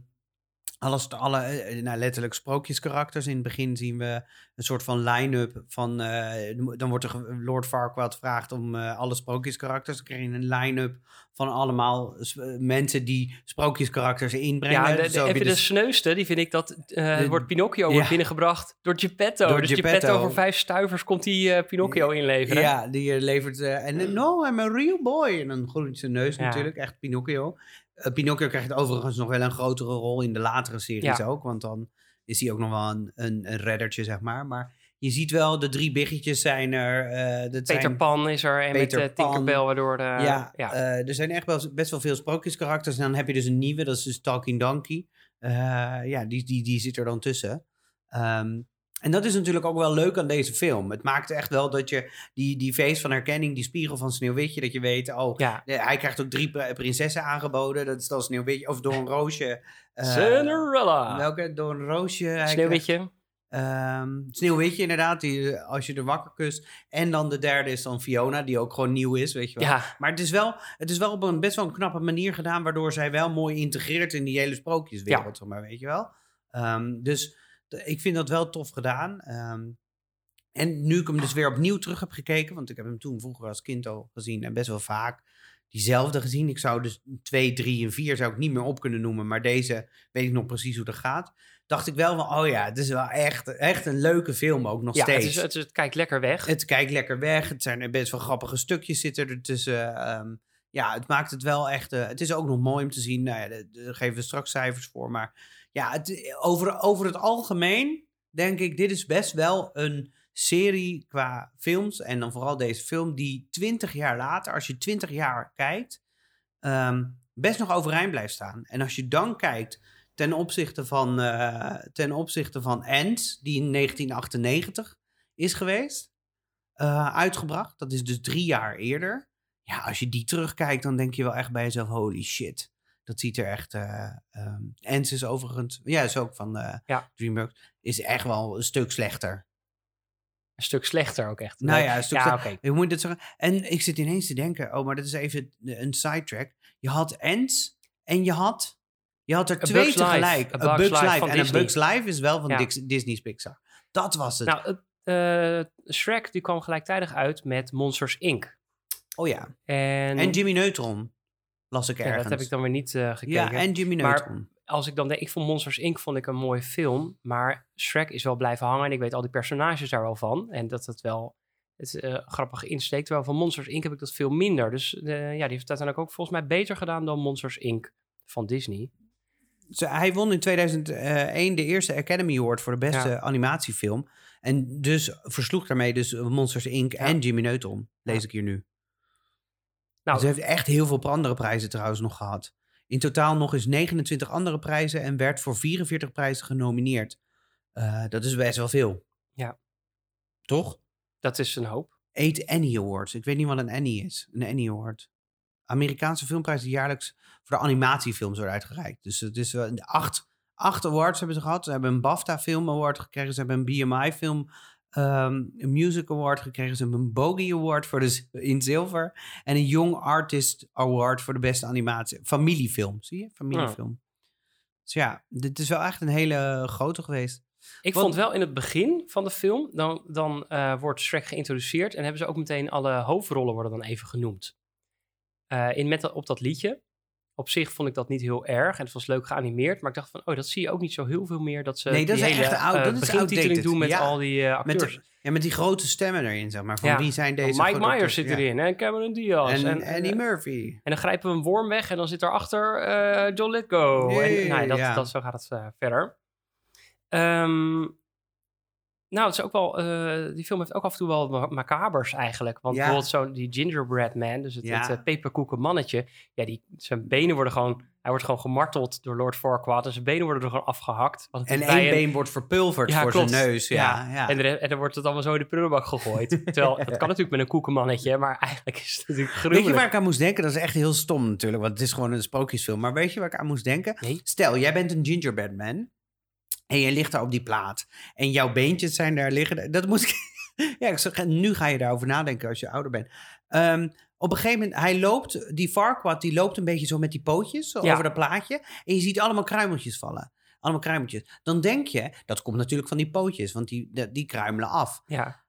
[SPEAKER 1] alles, alle eh, nou, letterlijk sprookjeskarakters. In het begin zien we een soort van line-up van... eh, dan wordt er Lord Farquaad vraagt om eh, alle sprookjeskarakters. Dan krijg je een line-up van allemaal eh, mensen die sprookjeskarakters inbrengen.
[SPEAKER 2] Ja, de, de-
[SPEAKER 1] Zo je
[SPEAKER 2] even de
[SPEAKER 1] dus-
[SPEAKER 2] sneuste, die vind ik dat eh,
[SPEAKER 1] De-
[SPEAKER 2] wordt Pinocchio
[SPEAKER 1] ja.
[SPEAKER 2] wordt binnengebracht door Geppetto.
[SPEAKER 1] Door
[SPEAKER 2] dus
[SPEAKER 1] Geppetto.
[SPEAKER 2] Geppetto voor vijf stuivers komt die eh, Pinocchio inleveren.
[SPEAKER 1] Ja, die eh, levert... eh, en eh, no, I'm a real boy. En dan groeit zijn neus
[SPEAKER 2] Ja.
[SPEAKER 1] natuurlijk, echt Pinocchio. Eh, Pinocchio krijgt overigens nog wel een grotere rol in de latere series
[SPEAKER 2] Ja.
[SPEAKER 1] ook. Want dan is hij ook nog wel een, een, een reddertje, zeg maar. Maar je ziet wel, de drie biggetjes zijn er. dat
[SPEAKER 2] Peter
[SPEAKER 1] zijn,
[SPEAKER 2] Pan is er en
[SPEAKER 1] Peter
[SPEAKER 2] met uh. Tinkerbell, waardoor... de
[SPEAKER 1] ja,
[SPEAKER 2] ja.
[SPEAKER 1] er zijn echt wel, best wel veel sprookjeskarakters. En dan heb je dus een nieuwe, dat is dus Talking Donkey. Ja, die, die, die zit er dan tussen. Ehm, en dat is natuurlijk ook wel leuk aan deze film. Het maakt echt wel dat je die, die feest van herkenning, die spiegel van Sneeuwwitje, dat je weet, oh,
[SPEAKER 2] ja.
[SPEAKER 1] eh, hij krijgt ook drie pri- prinsessen aangeboden. Dat is dan Sneeuwwitje, of door een roosje. eh,
[SPEAKER 2] Cinderella.
[SPEAKER 1] Welke? Door een roosje.
[SPEAKER 2] Sneeuwwitje.
[SPEAKER 1] Ehm, Sneeuwwitje inderdaad, die, als je er wakker kust. En dan de derde is dan Fiona, die ook gewoon nieuw is, weet je wel.
[SPEAKER 2] Ja,
[SPEAKER 1] Maar het is wel, het is wel op een best wel een knappe manier gedaan, waardoor zij wel mooi integreert in die hele sprookjeswereld, zeg maar, weet je wel. Ehm, dus ik vind dat wel tof gedaan. Ehm, en nu ik hem dus weer opnieuw terug heb gekeken, want ik heb hem toen vroeger als kind al gezien en best wel vaak diezelfde gezien. Ik zou dus 2, 3 en 4 zou ik niet meer op kunnen noemen, maar deze weet ik nog precies hoe dat gaat. Dacht ik wel van, oh ja, het is wel echt, echt een leuke film ook nog
[SPEAKER 2] ja het,
[SPEAKER 1] steeds.
[SPEAKER 2] is, het, is- het kijkt lekker weg.
[SPEAKER 1] Het kijkt lekker weg. Het zijn best wel grappige stukjes zitten er tussen. Ehm, ja, het maakt het wel echt. eh, het is ook nog mooi om te zien. Nou ja, daar geven we straks cijfers voor. Maar ja, over, over het algemeen denk ik, dit is best wel een serie qua films. En dan vooral deze film, die 20 jaar later, als je 20 jaar kijkt, ehm, best nog overeind blijft staan. En als je dan kijkt ten opzichte van, eh, ten opzichte van Ants, die in 1998 is geweest eh, uitgebracht. Dat is dus drie jaar eerder. Ja, als je die terugkijkt, dan denk je wel echt bij jezelf: holy shit. Dat ziet er echt. eh ehm Ens is overigens. Ja, is ook van eh
[SPEAKER 2] Ja.
[SPEAKER 1] DreamWorks. Is echt wel een stuk slechter.
[SPEAKER 2] Een stuk slechter ook echt.
[SPEAKER 1] Nou
[SPEAKER 2] Nee.
[SPEAKER 1] ja, een stuk
[SPEAKER 2] ja.
[SPEAKER 1] Je moet dit zeggen. En ik zit ineens te denken, oh, maar dat is even een sidetrack. Je had Ants en je had, je had er
[SPEAKER 2] A
[SPEAKER 1] twee
[SPEAKER 2] Bug's Life.
[SPEAKER 1] tegelijk.
[SPEAKER 2] A Bug's Life van
[SPEAKER 1] en
[SPEAKER 2] Disney.
[SPEAKER 1] A Bug's Life is wel van
[SPEAKER 2] Ja.
[SPEAKER 1] Disney's Pixar. Dat was het.
[SPEAKER 2] Nou, eh, Shrek die kwam gelijktijdig uit met Monsters Inc.
[SPEAKER 1] oh ja.
[SPEAKER 2] En,
[SPEAKER 1] En Jimmy Neutron las ik
[SPEAKER 2] ja, dat heb ik dan weer niet eh, gekeken.
[SPEAKER 1] Ja, en Jimmy
[SPEAKER 2] Maar-
[SPEAKER 1] Neutron.
[SPEAKER 2] als ik dan denk, ik vond Monsters Inc. vond ik een mooie film, maar Shrek is wel blijven hangen en ik weet al die personages daar wel van en dat het wel het eh, grappig insteekt. Terwijl van Monsters Inc. heb ik dat veel minder. Dus eh, ja, die heeft uiteindelijk ook volgens mij beter gedaan dan Monsters Inc. van Disney.
[SPEAKER 1] Hij won in 2001 de eerste Academy Award voor de beste
[SPEAKER 2] Ja.
[SPEAKER 1] animatiefilm. En dus versloeg daarmee dus Monsters Inc.
[SPEAKER 2] Ja.
[SPEAKER 1] en Jimmy Neutron, lees
[SPEAKER 2] Ja.
[SPEAKER 1] ik hier nu.
[SPEAKER 2] Nou,
[SPEAKER 1] Ze heeft echt heel veel andere prijzen trouwens nog gehad. In totaal nog eens 29 andere prijzen en werd voor 44 prijzen genomineerd. Eh, dat is best wel veel.
[SPEAKER 2] Ja.
[SPEAKER 1] Toch?
[SPEAKER 2] dat is een hoop.
[SPEAKER 1] Eight Annie Awards. Ik weet niet wat een Annie is. Een Annie Award. Amerikaanse filmprijs die jaarlijks voor de animatiefilms wordt uitgereikt. Dus het is wel acht, acht awards hebben ze gehad. Ze hebben een BAFTA Film Award gekregen. Ze hebben een BMI Film ehm, een Music Award gekregen. Ze hebben een Bogie Award voor de, in zilver. En een Young Artist Award voor de beste animatie. Familiefilm, zie je? Familiefilm. Dus ja, dit is wel echt een hele grote geweest.
[SPEAKER 2] Ik vond wel in het begin van de film, dan, dan eh, wordt Shrek geïntroduceerd en hebben ze ook meteen alle hoofdrollen worden dan even genoemd. Eh, in met op dat liedje. Op zich vond ik dat niet heel erg en het was leuk geanimeerd, maar ik dacht van, oh, dat zie je ook niet zo heel veel meer dat ze
[SPEAKER 1] Nee, dat
[SPEAKER 2] die
[SPEAKER 1] is
[SPEAKER 2] hele
[SPEAKER 1] echt oud-
[SPEAKER 2] eh,
[SPEAKER 1] dat is outdated.
[SPEAKER 2] doen met
[SPEAKER 1] Ja.
[SPEAKER 2] al die eh,
[SPEAKER 1] Met
[SPEAKER 2] acteurs.
[SPEAKER 1] de, ja, met die grote stemmen erin, zeg maar. Van
[SPEAKER 2] Ja.
[SPEAKER 1] wie zijn deze
[SPEAKER 2] Mike Myers zit erin en Cameron Diaz.
[SPEAKER 1] En,
[SPEAKER 2] En,
[SPEAKER 1] en,
[SPEAKER 2] eh,
[SPEAKER 1] Murphy.
[SPEAKER 2] En dan grijpen we een worm weg en dan zit erachter eh John Lithgow.
[SPEAKER 1] Jee,
[SPEAKER 2] en, nou, dat, zo gaat het verder. Ehm, nou, het is ook wel, eh, die film heeft ook af en toe wel ma- macabers eigenlijk. Want
[SPEAKER 1] Ja.
[SPEAKER 2] bijvoorbeeld zo die gingerbread man, dus het,
[SPEAKER 1] Ja.
[SPEAKER 2] het eh, peperkoeken mannetje. Ja, die, zijn benen worden gewoon, hij wordt gewoon gemarteld door Lord Farquaad. En zijn benen worden er gewoon afgehakt. Want
[SPEAKER 1] En één
[SPEAKER 2] een-
[SPEAKER 1] been wordt verpulverd
[SPEAKER 2] Ja,
[SPEAKER 1] voor
[SPEAKER 2] klopt.
[SPEAKER 1] zijn neus. Ja.
[SPEAKER 2] En, er, en dan wordt het allemaal zo in de prullenbak gegooid. Terwijl, dat kan natuurlijk met een koekenmannetje, maar eigenlijk is het natuurlijk
[SPEAKER 1] Weet
[SPEAKER 2] gruwelijk.
[SPEAKER 1] je waar ik aan moest denken? Dat is echt heel stom natuurlijk, want het is gewoon een sprookjesfilm. Maar weet je waar ik aan moest denken?
[SPEAKER 2] Nee.
[SPEAKER 1] Stel, jij bent een gingerbread man en je ligt daar op die plaat. En jouw beentjes zijn daar liggen. Dat moet ik... ja, ik zeg, nu ga je daarover nadenken als je ouder bent. Ehm, op een gegeven moment, hij loopt, die Farquaad, die loopt een beetje zo met die pootjes zo
[SPEAKER 2] Ja.
[SPEAKER 1] over dat plaatje. En je ziet allemaal kruimeltjes vallen. Allemaal kruimeltjes. Dan denk je, dat komt natuurlijk van die pootjes, want die, die, die kruimelen af.
[SPEAKER 2] Ja,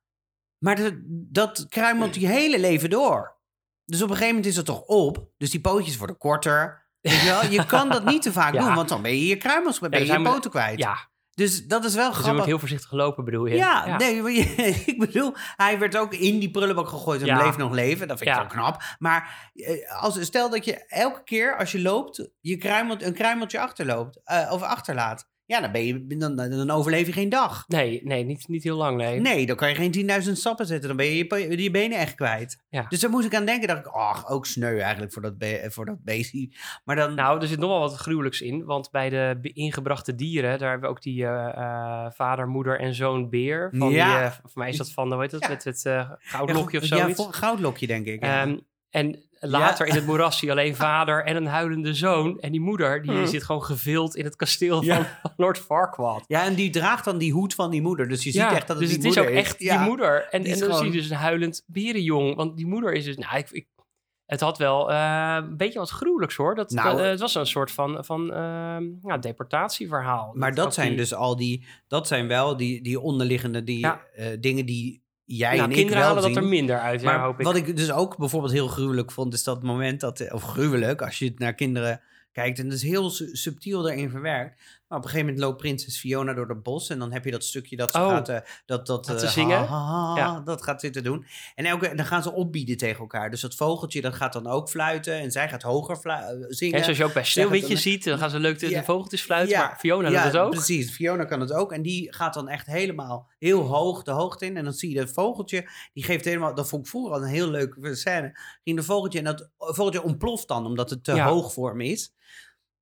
[SPEAKER 1] Maar dat, dat kruimelt die hele leven door. Dus op een gegeven moment is het toch op. Dus die pootjes worden korter. Je, je kan dat niet te vaak
[SPEAKER 2] Ja.
[SPEAKER 1] doen, want dan ben je je kruimels, ben je je poten kwijt.
[SPEAKER 2] ja.
[SPEAKER 1] Dus dat is wel
[SPEAKER 2] dus je moet
[SPEAKER 1] grappig.
[SPEAKER 2] heel voorzichtig lopen bedoel je?
[SPEAKER 1] Ja, nee, ik bedoel, hij werd ook in die prullenbak gegooid en
[SPEAKER 2] Ja.
[SPEAKER 1] bleef nog leven. Dat vind ik
[SPEAKER 2] Ja.
[SPEAKER 1] wel knap. Maar eh, als, stel dat je elke keer als je loopt, je kruimelt, een kruimeltje achterloopt, eh, of achterlaat. Ja, dan, ben je, dan, dan overleef je geen dag.
[SPEAKER 2] Nee, nee niet, niet heel lang, nee.
[SPEAKER 1] Nee, dan kan je geen 10.000 stappen zetten. Dan ben je je, benen echt kwijt.
[SPEAKER 2] Ja.
[SPEAKER 1] Dus daar moest ik aan denken. dacht ik, ach, ook sneu eigenlijk voor dat, be- voor dat beestje. Maar dan...
[SPEAKER 2] Nou, er zit nog wel wat gruwelijks in. Want bij de ingebrachte dieren, daar hebben we ook die eh, eh, vader, moeder en zoon beer. Van
[SPEAKER 1] Ja.
[SPEAKER 2] die, eh, voor mij is dat van, hoe heet dat,
[SPEAKER 1] Ja.
[SPEAKER 2] met het eh gouden
[SPEAKER 1] ja,
[SPEAKER 2] lokje of
[SPEAKER 1] Ja,
[SPEAKER 2] zoiets.
[SPEAKER 1] voor- goudlokje denk ik. ja.
[SPEAKER 2] Ehm, en later in het moeras zie je alleen vader en een huilende zoon. En die moeder, die
[SPEAKER 1] Hmm.
[SPEAKER 2] zit gewoon gevild in het kasteel
[SPEAKER 1] Ja.
[SPEAKER 2] van, van Lord Farquaad.
[SPEAKER 1] ja, en die draagt dan die hoed van die moeder. Dus je ziet echt dat het
[SPEAKER 2] dus
[SPEAKER 1] die
[SPEAKER 2] het is
[SPEAKER 1] moeder
[SPEAKER 2] ook echt
[SPEAKER 1] Ja.
[SPEAKER 2] die moeder. En,
[SPEAKER 1] die
[SPEAKER 2] en
[SPEAKER 1] is
[SPEAKER 2] dan
[SPEAKER 1] gewoon-
[SPEAKER 2] zie je dus een huilend berenjong. Want die moeder is dus... Nou, ik, ik, het had wel eh, een beetje wat gruwelijks hoor. Dat,
[SPEAKER 1] Nou,
[SPEAKER 2] eh, het was een soort van, van ehm, ja, deportatieverhaal.
[SPEAKER 1] Maar dat zijn
[SPEAKER 2] die-
[SPEAKER 1] dus al die... Dat zijn wel die, die onderliggende die,
[SPEAKER 2] Ja.
[SPEAKER 1] eh, dingen die jij
[SPEAKER 2] nou,
[SPEAKER 1] en
[SPEAKER 2] kinderen halen
[SPEAKER 1] zien.
[SPEAKER 2] dat er minder uit, ja, hoop ik.
[SPEAKER 1] wat ik dus ook bijvoorbeeld heel gruwelijk vond, is dat moment dat, of gruwelijk, als je het naar kinderen kijkt, en dat is heel su- subtiel daarin verwerkt. Op een gegeven moment loopt prinses Fiona door het bos en dan heb je dat stukje dat ze
[SPEAKER 2] Oh.
[SPEAKER 1] gaat, eh, dat, dat,
[SPEAKER 2] Gaat
[SPEAKER 1] eh,
[SPEAKER 2] zingen?
[SPEAKER 1] ha, ha, ha,
[SPEAKER 2] Ja.
[SPEAKER 1] dat gaat zitten doen. En elke, dan gaan ze opbieden tegen elkaar. Dus dat vogeltje dat gaat dan ook fluiten en zij gaat hoger eh, zingen.
[SPEAKER 2] Hè, zoals je ook bij Sneeuwwitje ziet, dan gaan ze leuk de,
[SPEAKER 1] Ja.
[SPEAKER 2] de vogeltjes fluiten. maar Fiona doet het ook.
[SPEAKER 1] precies. Fiona kan het ook. En die gaat dan echt helemaal heel hoog de hoogte in. En dan zie je dat vogeltje, die geeft helemaal... Dat vond ik vroeger al een heel leuke scène. Ging de vogeltje en dat vogeltje ontploft dan, omdat het te hoog voor hem is.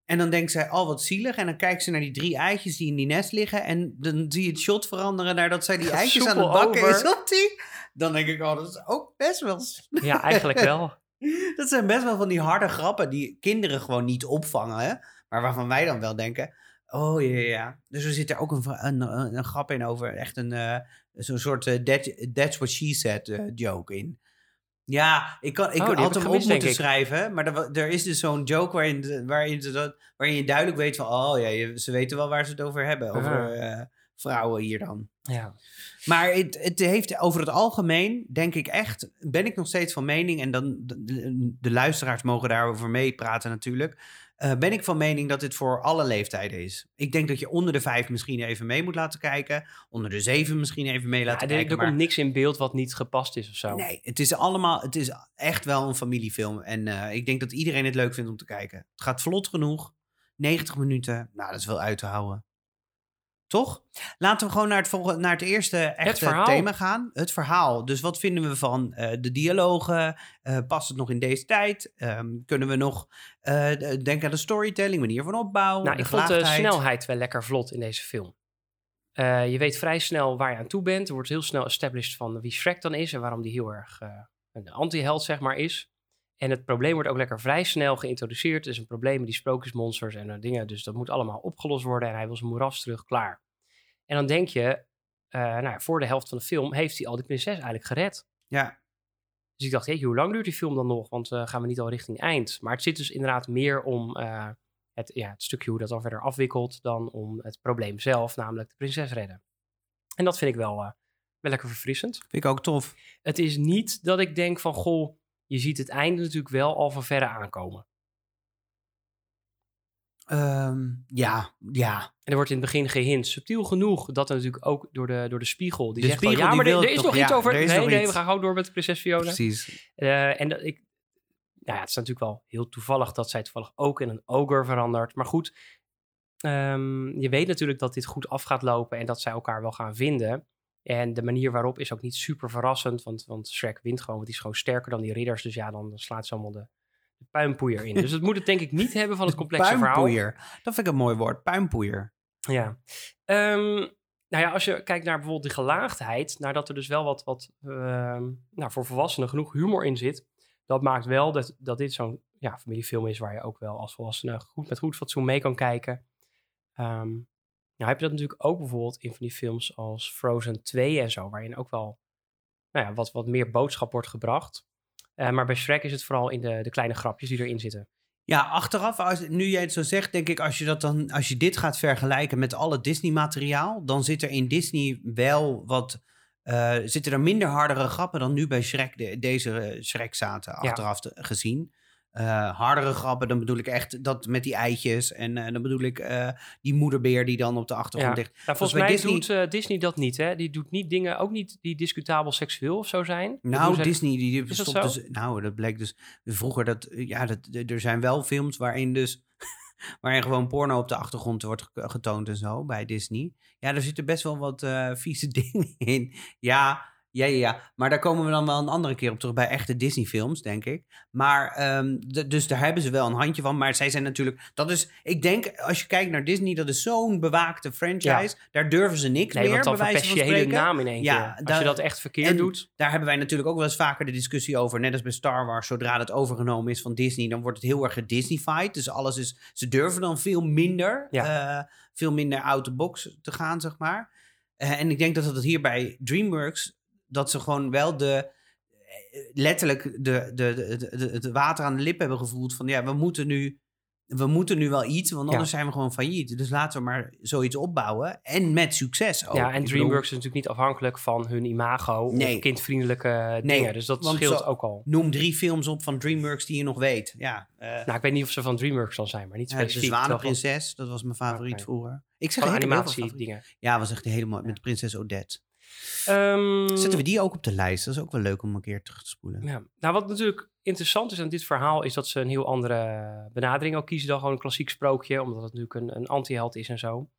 [SPEAKER 1] En dan denkt zij, oh wat zielig. En dan kijkt ze naar die drie eitjes die in die nest liggen. En dan zie je het shot veranderen naar dat zij die eitjes aan het bakken
[SPEAKER 2] over.
[SPEAKER 1] is op die. Dan denk ik, oh dat is ook best wel...
[SPEAKER 2] Ja, eigenlijk wel.
[SPEAKER 1] Dat zijn best wel van die harde grappen die kinderen gewoon niet opvangen. Hè? Maar waarvan wij dan wel denken. Oh ja, ja. Dus er zit er ook een, een, een, een grap in over echt een, eh, zo'n soort eh, that, that's what she said eh, joke in. Ja, ik, kan, ik
[SPEAKER 2] Oh,
[SPEAKER 1] had hem
[SPEAKER 2] gemist,
[SPEAKER 1] op moeten schrijven. Maar er, er is dus zo'n joke waarin, waarin, ze waarin je duidelijk weet van... Oh ja, ze weten wel waar ze het over hebben. Over eh, vrouwen hier dan.
[SPEAKER 2] Ja.
[SPEAKER 1] Maar het, het heeft over het algemeen, denk ik echt, ben ik nog steeds van mening, en dan de- de luisteraars mogen daarover meepraten natuurlijk, eh, ben ik van mening dat dit voor alle leeftijden is. Ik denk dat je onder de vijf misschien even mee moet laten kijken, onder de zeven misschien even mee
[SPEAKER 2] Ja,
[SPEAKER 1] laten
[SPEAKER 2] er,
[SPEAKER 1] kijken.
[SPEAKER 2] er
[SPEAKER 1] maar-
[SPEAKER 2] komt niks in beeld wat niet gepast is of zo.
[SPEAKER 1] Nee, het is allemaal, het is echt wel een familiefilm. En eh, ik denk dat iedereen het leuk vindt om te kijken. Het gaat vlot genoeg. 90 minuten, nou, dat is wel uit te houden. Toch? Laten we gewoon naar het, volgende, naar het eerste echte thema gaan. Het verhaal. Dus wat vinden we van eh, de dialogen? Eh, past het nog in deze tijd? Ehm, kunnen we nog eh, denken aan de storytelling, manier van opbouw?
[SPEAKER 2] Nou, ik vond de snelheid wel lekker vlot in deze film. Je weet vrij snel waar je aan toe bent. Er wordt heel snel established van wie Shrek dan is en waarom die heel erg een anti-held zeg maar is. En het probleem wordt ook lekker vrij snel geïntroduceerd. Er is een probleem met die sprookjesmonsters en eh, dingen. Dus dat moet allemaal opgelost worden. En hij wil zijn moeras terug, klaar. En dan denk je, eh, nou ja, voor de helft van de film heeft hij al die prinses eigenlijk gered.
[SPEAKER 1] Ja,
[SPEAKER 2] Dus ik dacht, hey, hoe lang duurt die film dan nog? Want eh, gaan we niet al richting eind? Maar het zit dus inderdaad meer om het, ja, het stukje hoe dat dan verder afwikkelt... dan om het probleem zelf, namelijk de prinses redden. En dat vind ik wel, wel lekker verfrissend.
[SPEAKER 1] vind ik ook tof.
[SPEAKER 2] Het is niet dat ik denk van, goh, je ziet het einde natuurlijk wel al van verre aankomen.
[SPEAKER 1] Ehm, ja, ja.
[SPEAKER 2] En er wordt in het begin gehint, subtiel genoeg, dat er natuurlijk ook door de, door de spiegel... Die
[SPEAKER 1] De
[SPEAKER 2] zegt van,
[SPEAKER 1] spiegel
[SPEAKER 2] ja, maar er, is
[SPEAKER 1] toch-
[SPEAKER 2] nog iets over...
[SPEAKER 1] er
[SPEAKER 2] Nee, nee,
[SPEAKER 1] iets.
[SPEAKER 2] we gaan gewoon door met prinses Fiona.
[SPEAKER 1] Precies.
[SPEAKER 2] Eh, en dat ik, nou ja, het is natuurlijk wel heel toevallig dat zij toevallig ook in een ogre verandert. Maar goed, ehm, je weet natuurlijk dat dit goed af gaat lopen en dat zij elkaar wel gaan vinden. En de manier waarop is ook niet super verrassend, want, want Shrek wint gewoon, want die is gewoon sterker dan die ridders. Dus ja, dan slaat ze allemaal de, de puinpoeier in. dus het moet het denk ik niet hebben van het complexe verhaal.
[SPEAKER 1] Puinpoeier. Dat vind ik een mooi woord. Puinpoeier.
[SPEAKER 2] Ja. Ehm, nou ja, als je kijkt naar bijvoorbeeld die gelaagdheid, nadat er dus wel wat, wat ehm, nou, voor volwassenen genoeg humor in zit, dat maakt wel dat, dat dit zo'n ja, familiefilm is waar je ook wel als volwassene goed met goed fatsoen mee kan kijken. Ehm, nou heb je dat natuurlijk ook bijvoorbeeld in van die films als Frozen 2 en zo, waarin ook wel nou ja, wat, wat meer boodschap wordt gebracht. Eh, maar bij Shrek is het vooral in de, de kleine grapjes die erin zitten.
[SPEAKER 1] Ja, achteraf, als, nu jij het zo zegt, denk ik, als je, dat dan, als je dit gaat vergelijken met alle Disney-materiaal, dan zit er in Disney wel wat. eh, zitten er minder hardere grappen dan nu bij Shrek, de- deze eh, Shrek zaten, achteraf te- gezien. Eh, hardere grappen, dan bedoel ik echt dat met die eitjes. En eh, dan bedoel ik eh, die moederbeer die dan op de achtergrond
[SPEAKER 2] Ja.
[SPEAKER 1] ligt.
[SPEAKER 2] Nou, volgens mij
[SPEAKER 1] Disney-
[SPEAKER 2] doet Disney dat niet, hè? Die doet niet dingen, ook niet die discutabel seksueel of zo zijn.
[SPEAKER 1] Nou,
[SPEAKER 2] ze-
[SPEAKER 1] Disney, die, die stopt dus... Nou, dat bleek dus vroeger dat... Ja, dat, er zijn wel films waarin dus... waarin gewoon porno op de achtergrond wordt ge- getoond en zo, bij Disney. Ja, er zitten best wel wat vieze dingen in. Ja, ja, ja, ja. Maar daar komen we dan wel een andere keer op terug bij echte Disney-films, denk ik. Maar, ehm, dus daar hebben ze wel een handje van. Maar zij zijn natuurlijk... Dat is, ik denk, als je kijkt naar Disney, dat is zo'n bewaakte franchise. Daar durven ze niks
[SPEAKER 2] Nee,
[SPEAKER 1] meer,
[SPEAKER 2] want dan verpest
[SPEAKER 1] van
[SPEAKER 2] je hele naam in één
[SPEAKER 1] Ja,
[SPEAKER 2] keer. Als je dat echt verkeerd doet.
[SPEAKER 1] Daar hebben wij natuurlijk ook wel eens vaker de discussie over. Net als bij Star Wars, zodra het overgenomen is van Disney, dan wordt het heel erg gedisneyfied. Dus alles is. Ze durven dan veel minder,
[SPEAKER 2] Ja.
[SPEAKER 1] eh, veel minder out the box te gaan, zeg maar. Eh, en ik denk dat het hier bij DreamWorks, dat ze gewoon wel de. eh, letterlijk de, de, de, de, de- het water aan de lip hebben gevoeld van ja, we moeten nu. We moeten nu wel iets, want
[SPEAKER 2] Ja.
[SPEAKER 1] anders zijn we gewoon failliet. Dus laten we maar zoiets opbouwen. En met succes ook.
[SPEAKER 2] ja, en DreamWorks is natuurlijk niet afhankelijk van hun imago
[SPEAKER 1] Nee.
[SPEAKER 2] of kindvriendelijke
[SPEAKER 1] Nee,
[SPEAKER 2] dingen. Dus dat scheelt
[SPEAKER 1] zo-
[SPEAKER 2] ook al.
[SPEAKER 1] Noem drie films op van DreamWorks die je nog weet. Ja, eh,
[SPEAKER 2] Nou, ik weet niet of ze van DreamWorks zal zijn, maar niet
[SPEAKER 1] ja, de
[SPEAKER 2] specifiek. Terwijl van-
[SPEAKER 1] Zwanenprinses, dat was mijn favoriet
[SPEAKER 2] Oké.
[SPEAKER 1] vroeger. Ik zeg veel
[SPEAKER 2] animatie dingen.
[SPEAKER 1] Ja, was echt helemaal met prinses Odette.
[SPEAKER 2] Ehm,
[SPEAKER 1] Zetten we die ook op de lijst? Dat is ook wel leuk om een keer terug te spoelen.
[SPEAKER 2] Ja. Nou, wat natuurlijk interessant is aan dit verhaal, is dat ze een heel andere benadering ook kiezen dan gewoon een klassiek sprookje, omdat het natuurlijk een, een anti-held is en zo.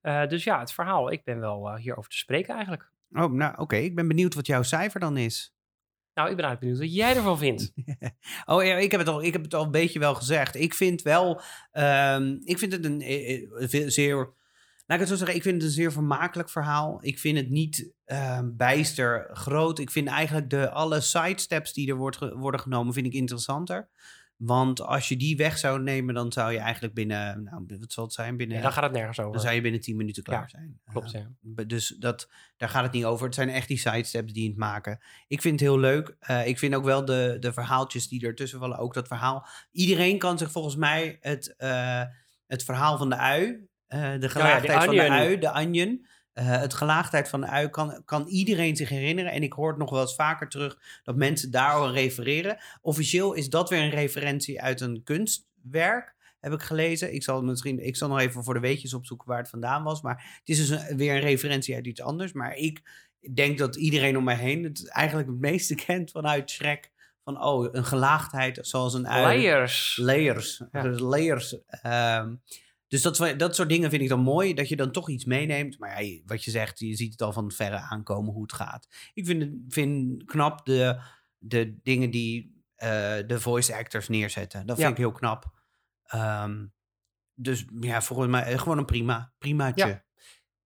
[SPEAKER 2] Eh, dus ja, het verhaal, ik ben wel eh, hierover te spreken eigenlijk.
[SPEAKER 1] Oh, nou oké. Ik ben benieuwd wat jouw cijfer dan is.
[SPEAKER 2] Nou, ik ben eigenlijk benieuwd wat jij ervan vindt.
[SPEAKER 1] Oh ja, ik heb het al, ik heb het al een beetje wel gezegd. Ik vind wel, ehm, ik vind het een eh, veel- zeer, laat ik het zo zeggen, ik vind het een zeer vermakelijk verhaal. Ik vind het niet ehm, bijster groot. Ik vind eigenlijk de, alle sidesteps die er wordt ge- worden genomen, vind ik interessanter. Want als je die weg zou nemen, dan zou je eigenlijk binnen, nou, wat zal het zijn? Binnen,
[SPEAKER 2] Ja, dan gaat het nergens over.
[SPEAKER 1] dan zou je binnen 10 minuten klaar
[SPEAKER 2] Ja,
[SPEAKER 1] zijn.
[SPEAKER 2] Klopt,
[SPEAKER 1] Eh,
[SPEAKER 2] ja.
[SPEAKER 1] Dus dat, daar gaat het niet over. Het zijn echt die sidesteps die het maken. Ik vind het heel leuk. Eh, ik vind ook wel de, de verhaaltjes die ertussen vallen. Ook dat verhaal. Iedereen kan zich volgens mij het, eh, het verhaal van de ui. Eh, de gelaagdheid van de ui, de onion. eh, het gelaagdheid van de ui kan, kan iedereen zich herinneren. En ik hoor het nog wel eens vaker terug dat mensen daarover refereren. Officieel is dat weer een referentie uit een kunstwerk heb ik gelezen. Ik zal, misschien, ik zal nog even voor de weetjes opzoeken waar het vandaan was. Maar het is dus een- weer een referentie uit iets anders. Maar ik denk dat iedereen om mij heen het eigenlijk het meeste kent vanuit Shrek. Van, oh, een gelaagdheid zoals een ui.
[SPEAKER 2] Layers.
[SPEAKER 1] Layers.
[SPEAKER 2] Ja.
[SPEAKER 1] Dus layers. Ehm, dus dat, dat soort dingen vind ik dan mooi. Dat je dan toch iets meeneemt. Maar ja, wat je zegt, je ziet het al van verre aankomen hoe het gaat. Ik vind, het, vind knap de, de dingen die eh, de voice actors neerzetten. Dat vind
[SPEAKER 2] Ja.
[SPEAKER 1] ik heel knap. Ehm, dus ja, volgens mij eh, gewoon een prima, primaatje.
[SPEAKER 2] Ja.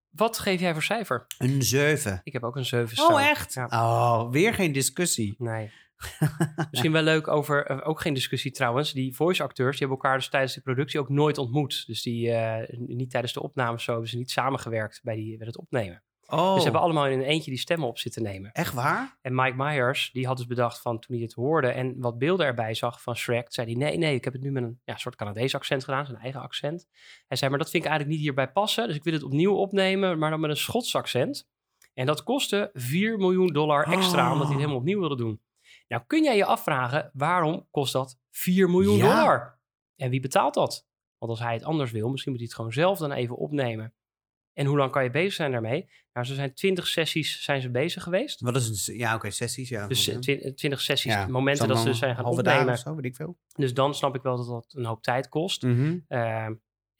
[SPEAKER 2] Wat geef jij voor cijfer?
[SPEAKER 1] Een 7.
[SPEAKER 2] Ik heb ook een 7
[SPEAKER 1] Oh, echt?
[SPEAKER 2] Ja.
[SPEAKER 1] Oh, weer geen discussie.
[SPEAKER 2] Nee. Misschien wel leuk over, eh, ook geen discussie trouwens. Die voice acteurs, die hebben elkaar dus tijdens de productie ook nooit ontmoet. Dus die, eh, niet tijdens de opnames zo, hebben ze niet samengewerkt bij, die, bij het opnemen.
[SPEAKER 1] Oh,
[SPEAKER 2] Dus ze hebben allemaal in een eentje die stemmen op zitten nemen.
[SPEAKER 1] echt waar?
[SPEAKER 2] En Mike Myers, die had dus bedacht van toen hij het hoorde en wat beelden erbij zag van Shrek, zei hij nee, nee, ik heb het nu met een ja, soort Canadees accent gedaan, zijn eigen accent. Hij zei, maar dat vind ik eigenlijk niet hierbij passen, dus ik wil het opnieuw opnemen, maar dan met een Schots accent. En dat kostte 4 miljoen dollar extra,
[SPEAKER 1] Oh.
[SPEAKER 2] omdat hij het helemaal opnieuw wilde doen. Nou kun jij je afvragen, waarom kost dat 4 miljoen
[SPEAKER 1] Ja.
[SPEAKER 2] dollar? En wie betaalt dat? Want als hij het anders wil, misschien moet hij het gewoon zelf dan even opnemen. En hoe lang kan je bezig zijn daarmee? Nou, ze zijn 20 sessies zijn ze bezig geweest.
[SPEAKER 1] Wat is een... Ja, oké, sessies, ja.
[SPEAKER 2] Dus eh, twi- 20 sessies,
[SPEAKER 1] Ja,
[SPEAKER 2] momenten dat ze
[SPEAKER 1] dan
[SPEAKER 2] zijn gaan
[SPEAKER 1] dagen
[SPEAKER 2] opnemen.
[SPEAKER 1] of zo, weet ik veel.
[SPEAKER 2] Dus dan snap ik wel dat dat een hoop tijd kost. Ehm,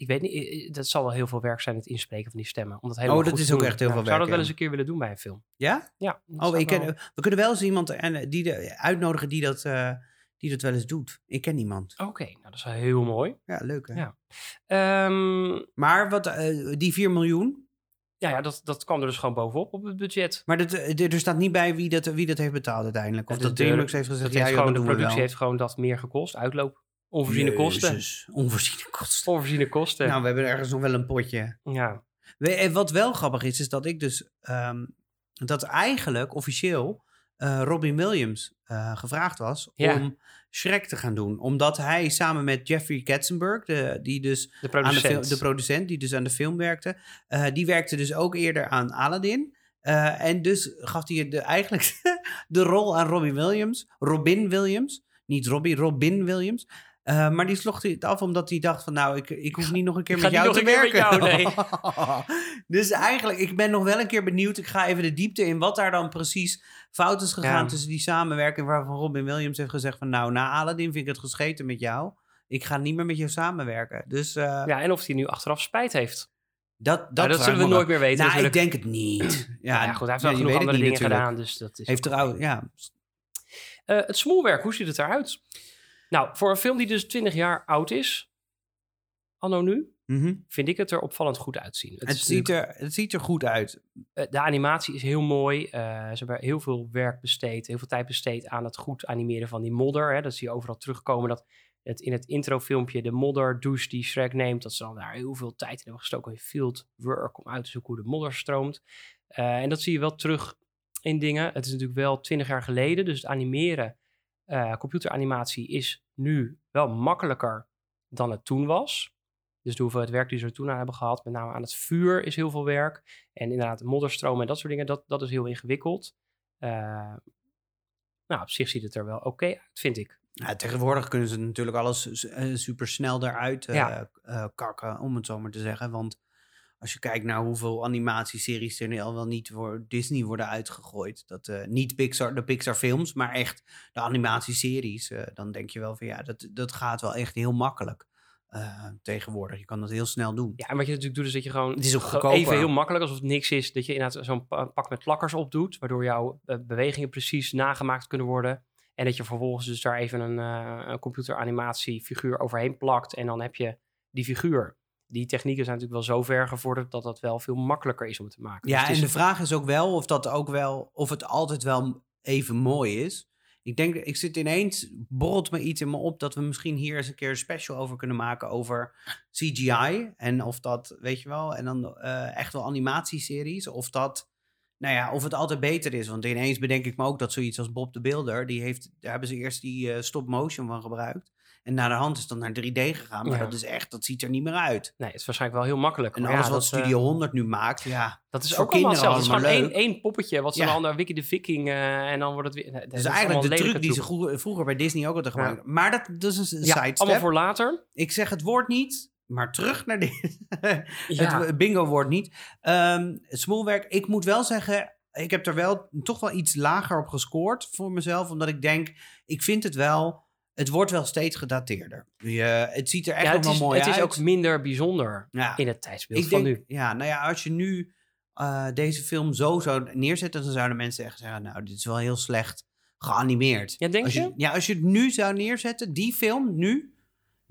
[SPEAKER 2] ik weet niet, eh, dat zal wel heel veel werk zijn, het inspreken van die stemmen. Om dat helemaal
[SPEAKER 1] Oh, dat
[SPEAKER 2] goed
[SPEAKER 1] is ook
[SPEAKER 2] doen.
[SPEAKER 1] echt heel veel
[SPEAKER 2] Ik zou dat
[SPEAKER 1] werk,
[SPEAKER 2] wel eens een keer willen doen bij een film.
[SPEAKER 1] Ja?
[SPEAKER 2] Ja. dat
[SPEAKER 1] Oh, ik ken, we kunnen wel eens iemand en, eh, die de, uitnodigen die dat, eh, die dat wel eens doet. Ik ken niemand.
[SPEAKER 2] Oké, nou dat is wel heel mooi.
[SPEAKER 1] Ja, leuk hè?
[SPEAKER 2] Ja. Ehm,
[SPEAKER 1] Maar wat, eh, die 4 miljoen,
[SPEAKER 2] ja, ja dat, dat kwam er dus gewoon bovenop op het budget.
[SPEAKER 1] maar dat, eh, er staat niet bij wie dat, wie dat heeft betaald uiteindelijk. Of dat
[SPEAKER 2] de-
[SPEAKER 1] Dreamworks heeft gezegd,
[SPEAKER 2] Dat
[SPEAKER 1] ja,
[SPEAKER 2] gewoon,
[SPEAKER 1] dat
[SPEAKER 2] de productie heeft gewoon dat meer gekost. Uitloop, onvoorziene kosten.
[SPEAKER 1] Onvoorziene kosten.
[SPEAKER 2] Onvoorziene kosten.
[SPEAKER 1] Nou, we hebben ergens nog wel een potje.
[SPEAKER 2] ja.
[SPEAKER 1] We- en Wat wel grappig is, is dat ik dus... ehm, dat eigenlijk officieel eh, Robin Williams eh, gevraagd was
[SPEAKER 2] Ja.
[SPEAKER 1] om Shrek te gaan doen. Omdat hij samen met Jeffrey Katzenberg, de, die dus
[SPEAKER 2] De
[SPEAKER 1] aan de,
[SPEAKER 2] producent.
[SPEAKER 1] de producent die dus aan de film werkte. eh, die werkte dus ook eerder aan Aladdin. Eh, en dus gaf hij de, eigenlijk de rol aan Robin Williams. Robin Williams. Niet Robbie, Robin Williams. Eh, maar die sloeg hij het af omdat hij dacht van... nou, ik, ik hoef niet nog een keer met jou te werken.
[SPEAKER 2] jou,
[SPEAKER 1] dus eigenlijk, ik ben nog wel een keer benieuwd. Ik ga even de diepte in wat daar dan precies fout is gegaan...
[SPEAKER 2] Ja.
[SPEAKER 1] tussen die samenwerking waarvan Robin Williams heeft gezegd van... nou, na Aladdin vind ik het gescheten met jou. Ik ga niet meer met jou samenwerken. Dus eh,
[SPEAKER 2] Ja, en of hij nu achteraf spijt heeft.
[SPEAKER 1] dat, dat,
[SPEAKER 2] Dat, zullen we nooit meer weten.
[SPEAKER 1] nou, ik denk het niet. Ja,
[SPEAKER 2] Ja, ja, goed, hij heeft
[SPEAKER 1] ja,
[SPEAKER 2] wel
[SPEAKER 1] je
[SPEAKER 2] genoeg andere dingen
[SPEAKER 1] natuurlijk.
[SPEAKER 2] gedaan, dus dat is
[SPEAKER 1] Heeft
[SPEAKER 2] ook
[SPEAKER 1] trouw,
[SPEAKER 2] oké.
[SPEAKER 1] ja.
[SPEAKER 2] Eh, het smoelwerk, hoe ziet het eruit? Nou, voor een film die dus 20 jaar oud is, anno nu,
[SPEAKER 1] Mhm.
[SPEAKER 2] vind ik het er opvallend goed uitzien.
[SPEAKER 1] Het,
[SPEAKER 2] is
[SPEAKER 1] ziet er, het ziet er goed uit.
[SPEAKER 2] Eh, de animatie is heel mooi. Eh, ze hebben heel veel werk besteed, heel veel tijd besteed aan het goed animeren van die modder. Hè. Dat zie je overal terugkomen. Dat het in het introfilmpje de modder douche die Shrek neemt, dat ze dan daar heel veel tijd in hebben gestoken in field work om uit te zoeken hoe de modder stroomt. Eh, en dat zie je wel terug in dingen. Het is natuurlijk wel 20 jaar geleden, dus het animeren, eh, computeranimatie is nu wel makkelijker dan het toen was. Dus de hoeveelheid werk die ze er toen aan hebben gehad, met name aan het vuur, is heel veel werk. En inderdaad, modderstromen en dat soort dingen, dat, dat is heel ingewikkeld. Eh, nou, op zich ziet het er wel oké uit, vind ik.
[SPEAKER 1] Ja, tegenwoordig kunnen ze natuurlijk alles super snel eruit eh,
[SPEAKER 2] Ja.
[SPEAKER 1] eh, kakken, om het zo maar te zeggen. Want als je kijkt naar hoeveel animatieseries er nu al wel niet voor Disney worden uitgegooid. Dat, eh, niet Pixar, de Pixar films, maar echt de animatieseries. eh, dan denk je wel van ja, dat, dat gaat wel echt heel makkelijk eh, tegenwoordig. Je kan dat heel snel doen.
[SPEAKER 2] Ja, en wat je natuurlijk doet, is dat je gewoon
[SPEAKER 1] Het is ook
[SPEAKER 2] even heel makkelijk, alsof het niks is, dat je inderdaad zo'n pa- pak met plakkers opdoet, waardoor jouw bewegingen precies nagemaakt kunnen worden. En dat je vervolgens dus daar even een, een computeranimatiefiguur overheen plakt en dan heb je die figuur. Die technieken zijn natuurlijk wel zo ver gevorderd dat dat wel veel makkelijker is om te maken.
[SPEAKER 1] Ja,
[SPEAKER 2] Dus
[SPEAKER 1] en
[SPEAKER 2] is-
[SPEAKER 1] de vraag is ook wel of dat ook wel, of het altijd wel even mooi is. Ik denk, ik zit ineens, borrelt me iets in me op dat we misschien hier eens een keer een special over kunnen maken over CGI. En of dat, weet je wel, en dan eh, echt wel animatieseries. Of dat, nou ja, of het altijd beter is. Want ineens bedenk ik me ook dat zoiets als Bob de Builder, die heeft, daar hebben ze eerst die eh, stop motion van gebruikt. En naar de hand is dan naar 3D gegaan. Maar
[SPEAKER 2] Ja.
[SPEAKER 1] dat is echt, dat ziet er niet meer uit.
[SPEAKER 2] Nee, het is waarschijnlijk wel heel makkelijk.
[SPEAKER 1] En alles
[SPEAKER 2] ja,
[SPEAKER 1] wat
[SPEAKER 2] dat, eh,
[SPEAKER 1] Studio 100 nu maakt, ja.
[SPEAKER 2] Dat is
[SPEAKER 1] voor
[SPEAKER 2] ook allemaal hetzelfde. Het is gewoon één, één poppetje wat ze dan naar Wiki de Viking eh, en dan wordt het weer... nee, dat
[SPEAKER 1] Dus
[SPEAKER 2] is
[SPEAKER 1] eigenlijk de truc die ze
[SPEAKER 2] troep.
[SPEAKER 1] vroeger, vroeger bij Disney ook hadden gemaakt. Maar dat, dat is een,
[SPEAKER 2] Ja,
[SPEAKER 1] sidestep.
[SPEAKER 2] allemaal voor later.
[SPEAKER 1] Ik zeg het woord niet, maar terug naar dit.
[SPEAKER 2] Ja.
[SPEAKER 1] het bingo-woord niet. Ehm het smoelwerk, ik moet wel zeggen, ik heb er wel toch wel iets lager op gescoord voor mezelf. Omdat ik denk, ik vind het wel, het wordt wel steeds gedateerder. Je, het ziet er echt
[SPEAKER 2] Ja,
[SPEAKER 1] nog
[SPEAKER 2] het
[SPEAKER 1] wel mooi
[SPEAKER 2] het
[SPEAKER 1] uit.
[SPEAKER 2] is ook minder bijzonder
[SPEAKER 1] ja.
[SPEAKER 2] in het tijdsbeeld
[SPEAKER 1] ik
[SPEAKER 2] van
[SPEAKER 1] denk,
[SPEAKER 2] nu.
[SPEAKER 1] Ja, nou ja, als je nu eh, deze film zo zou neerzetten, dan zouden mensen echt zeggen, nou, dit is wel heel slecht geanimeerd.
[SPEAKER 2] Ja, denk
[SPEAKER 1] als
[SPEAKER 2] je?
[SPEAKER 1] Ja, als je het nu zou neerzetten, die film nu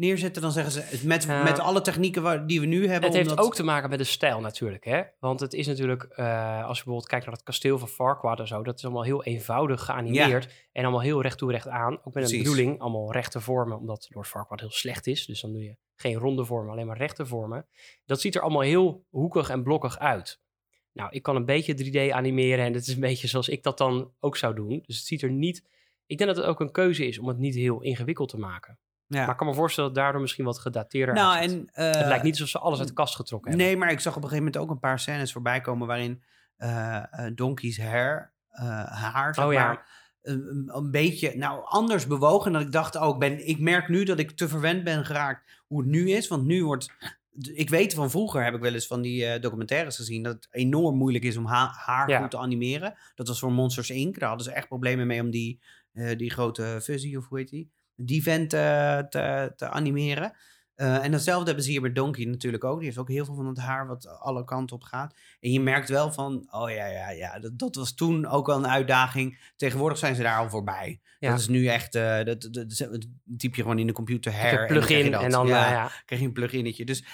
[SPEAKER 1] neerzetten, dan zeggen ze, het met, met alle technieken waar, die we nu hebben.
[SPEAKER 2] Het heeft ook te maken met de stijl natuurlijk, hè? Want het is natuurlijk, eh, als je bijvoorbeeld kijkt naar het kasteel van Farquaad en zo, dat is allemaal heel eenvoudig geanimeerd en allemaal heel recht toe recht aan. Ook met
[SPEAKER 1] Precies.
[SPEAKER 2] een bedoeling, allemaal rechte vormen, omdat Lord Farquaad heel slecht is. Dus dan doe je geen ronde vormen, alleen maar rechte vormen. Dat ziet er allemaal heel hoekig en blokkig uit. Nou, ik kan een beetje 3D animeren en het is een beetje zoals ik dat dan ook zou doen. Dus het ziet er niet... Ik denk dat het ook een keuze is om het niet heel ingewikkeld te maken.
[SPEAKER 1] Ja.
[SPEAKER 2] Maar ik kan me voorstellen dat daardoor misschien wat gedateerder
[SPEAKER 1] nou, en, eh,
[SPEAKER 2] Het lijkt niet alsof ze alles uit de kast getrokken hebben.
[SPEAKER 1] Nee, maar ik zag op een gegeven moment ook een paar scènes voorbij komen waarin Donkey's hair, haar, zeg
[SPEAKER 2] Oh ja.
[SPEAKER 1] maar, een, beetje nou, anders bewogen. En dat ik dacht, oh, ik, ben, ik merk nu dat ik te verwend ben geraakt hoe het nu is. Want nu wordt... Ik weet van vroeger, heb ik wel eens van die eh, documentaires gezien, dat het enorm moeilijk is om ha- haar
[SPEAKER 2] Ja.
[SPEAKER 1] goed te animeren. Dat was voor Monsters Inc. Daar hadden ze echt problemen mee om die, eh, die grote fuzzy, of hoe heet die? Die vent eh, te, te animeren. Eh, en datzelfde hebben ze hier bij Donkey natuurlijk ook. Die heeft ook heel veel van het haar wat alle kanten op gaat. En je merkt wel van, oh ja, ja, ja, dat, dat was toen ook al een uitdaging. Tegenwoordig zijn ze daar al voorbij.
[SPEAKER 2] Ja.
[SPEAKER 1] Dat is nu echt, eh, dat, dat, dat, typ je gewoon in de computer hair.
[SPEAKER 2] je
[SPEAKER 1] en dan krijg je
[SPEAKER 2] plug-in
[SPEAKER 1] dat.
[SPEAKER 2] en dan...
[SPEAKER 1] ja,
[SPEAKER 2] ja.
[SPEAKER 1] krijg je een plug-innetje. Dus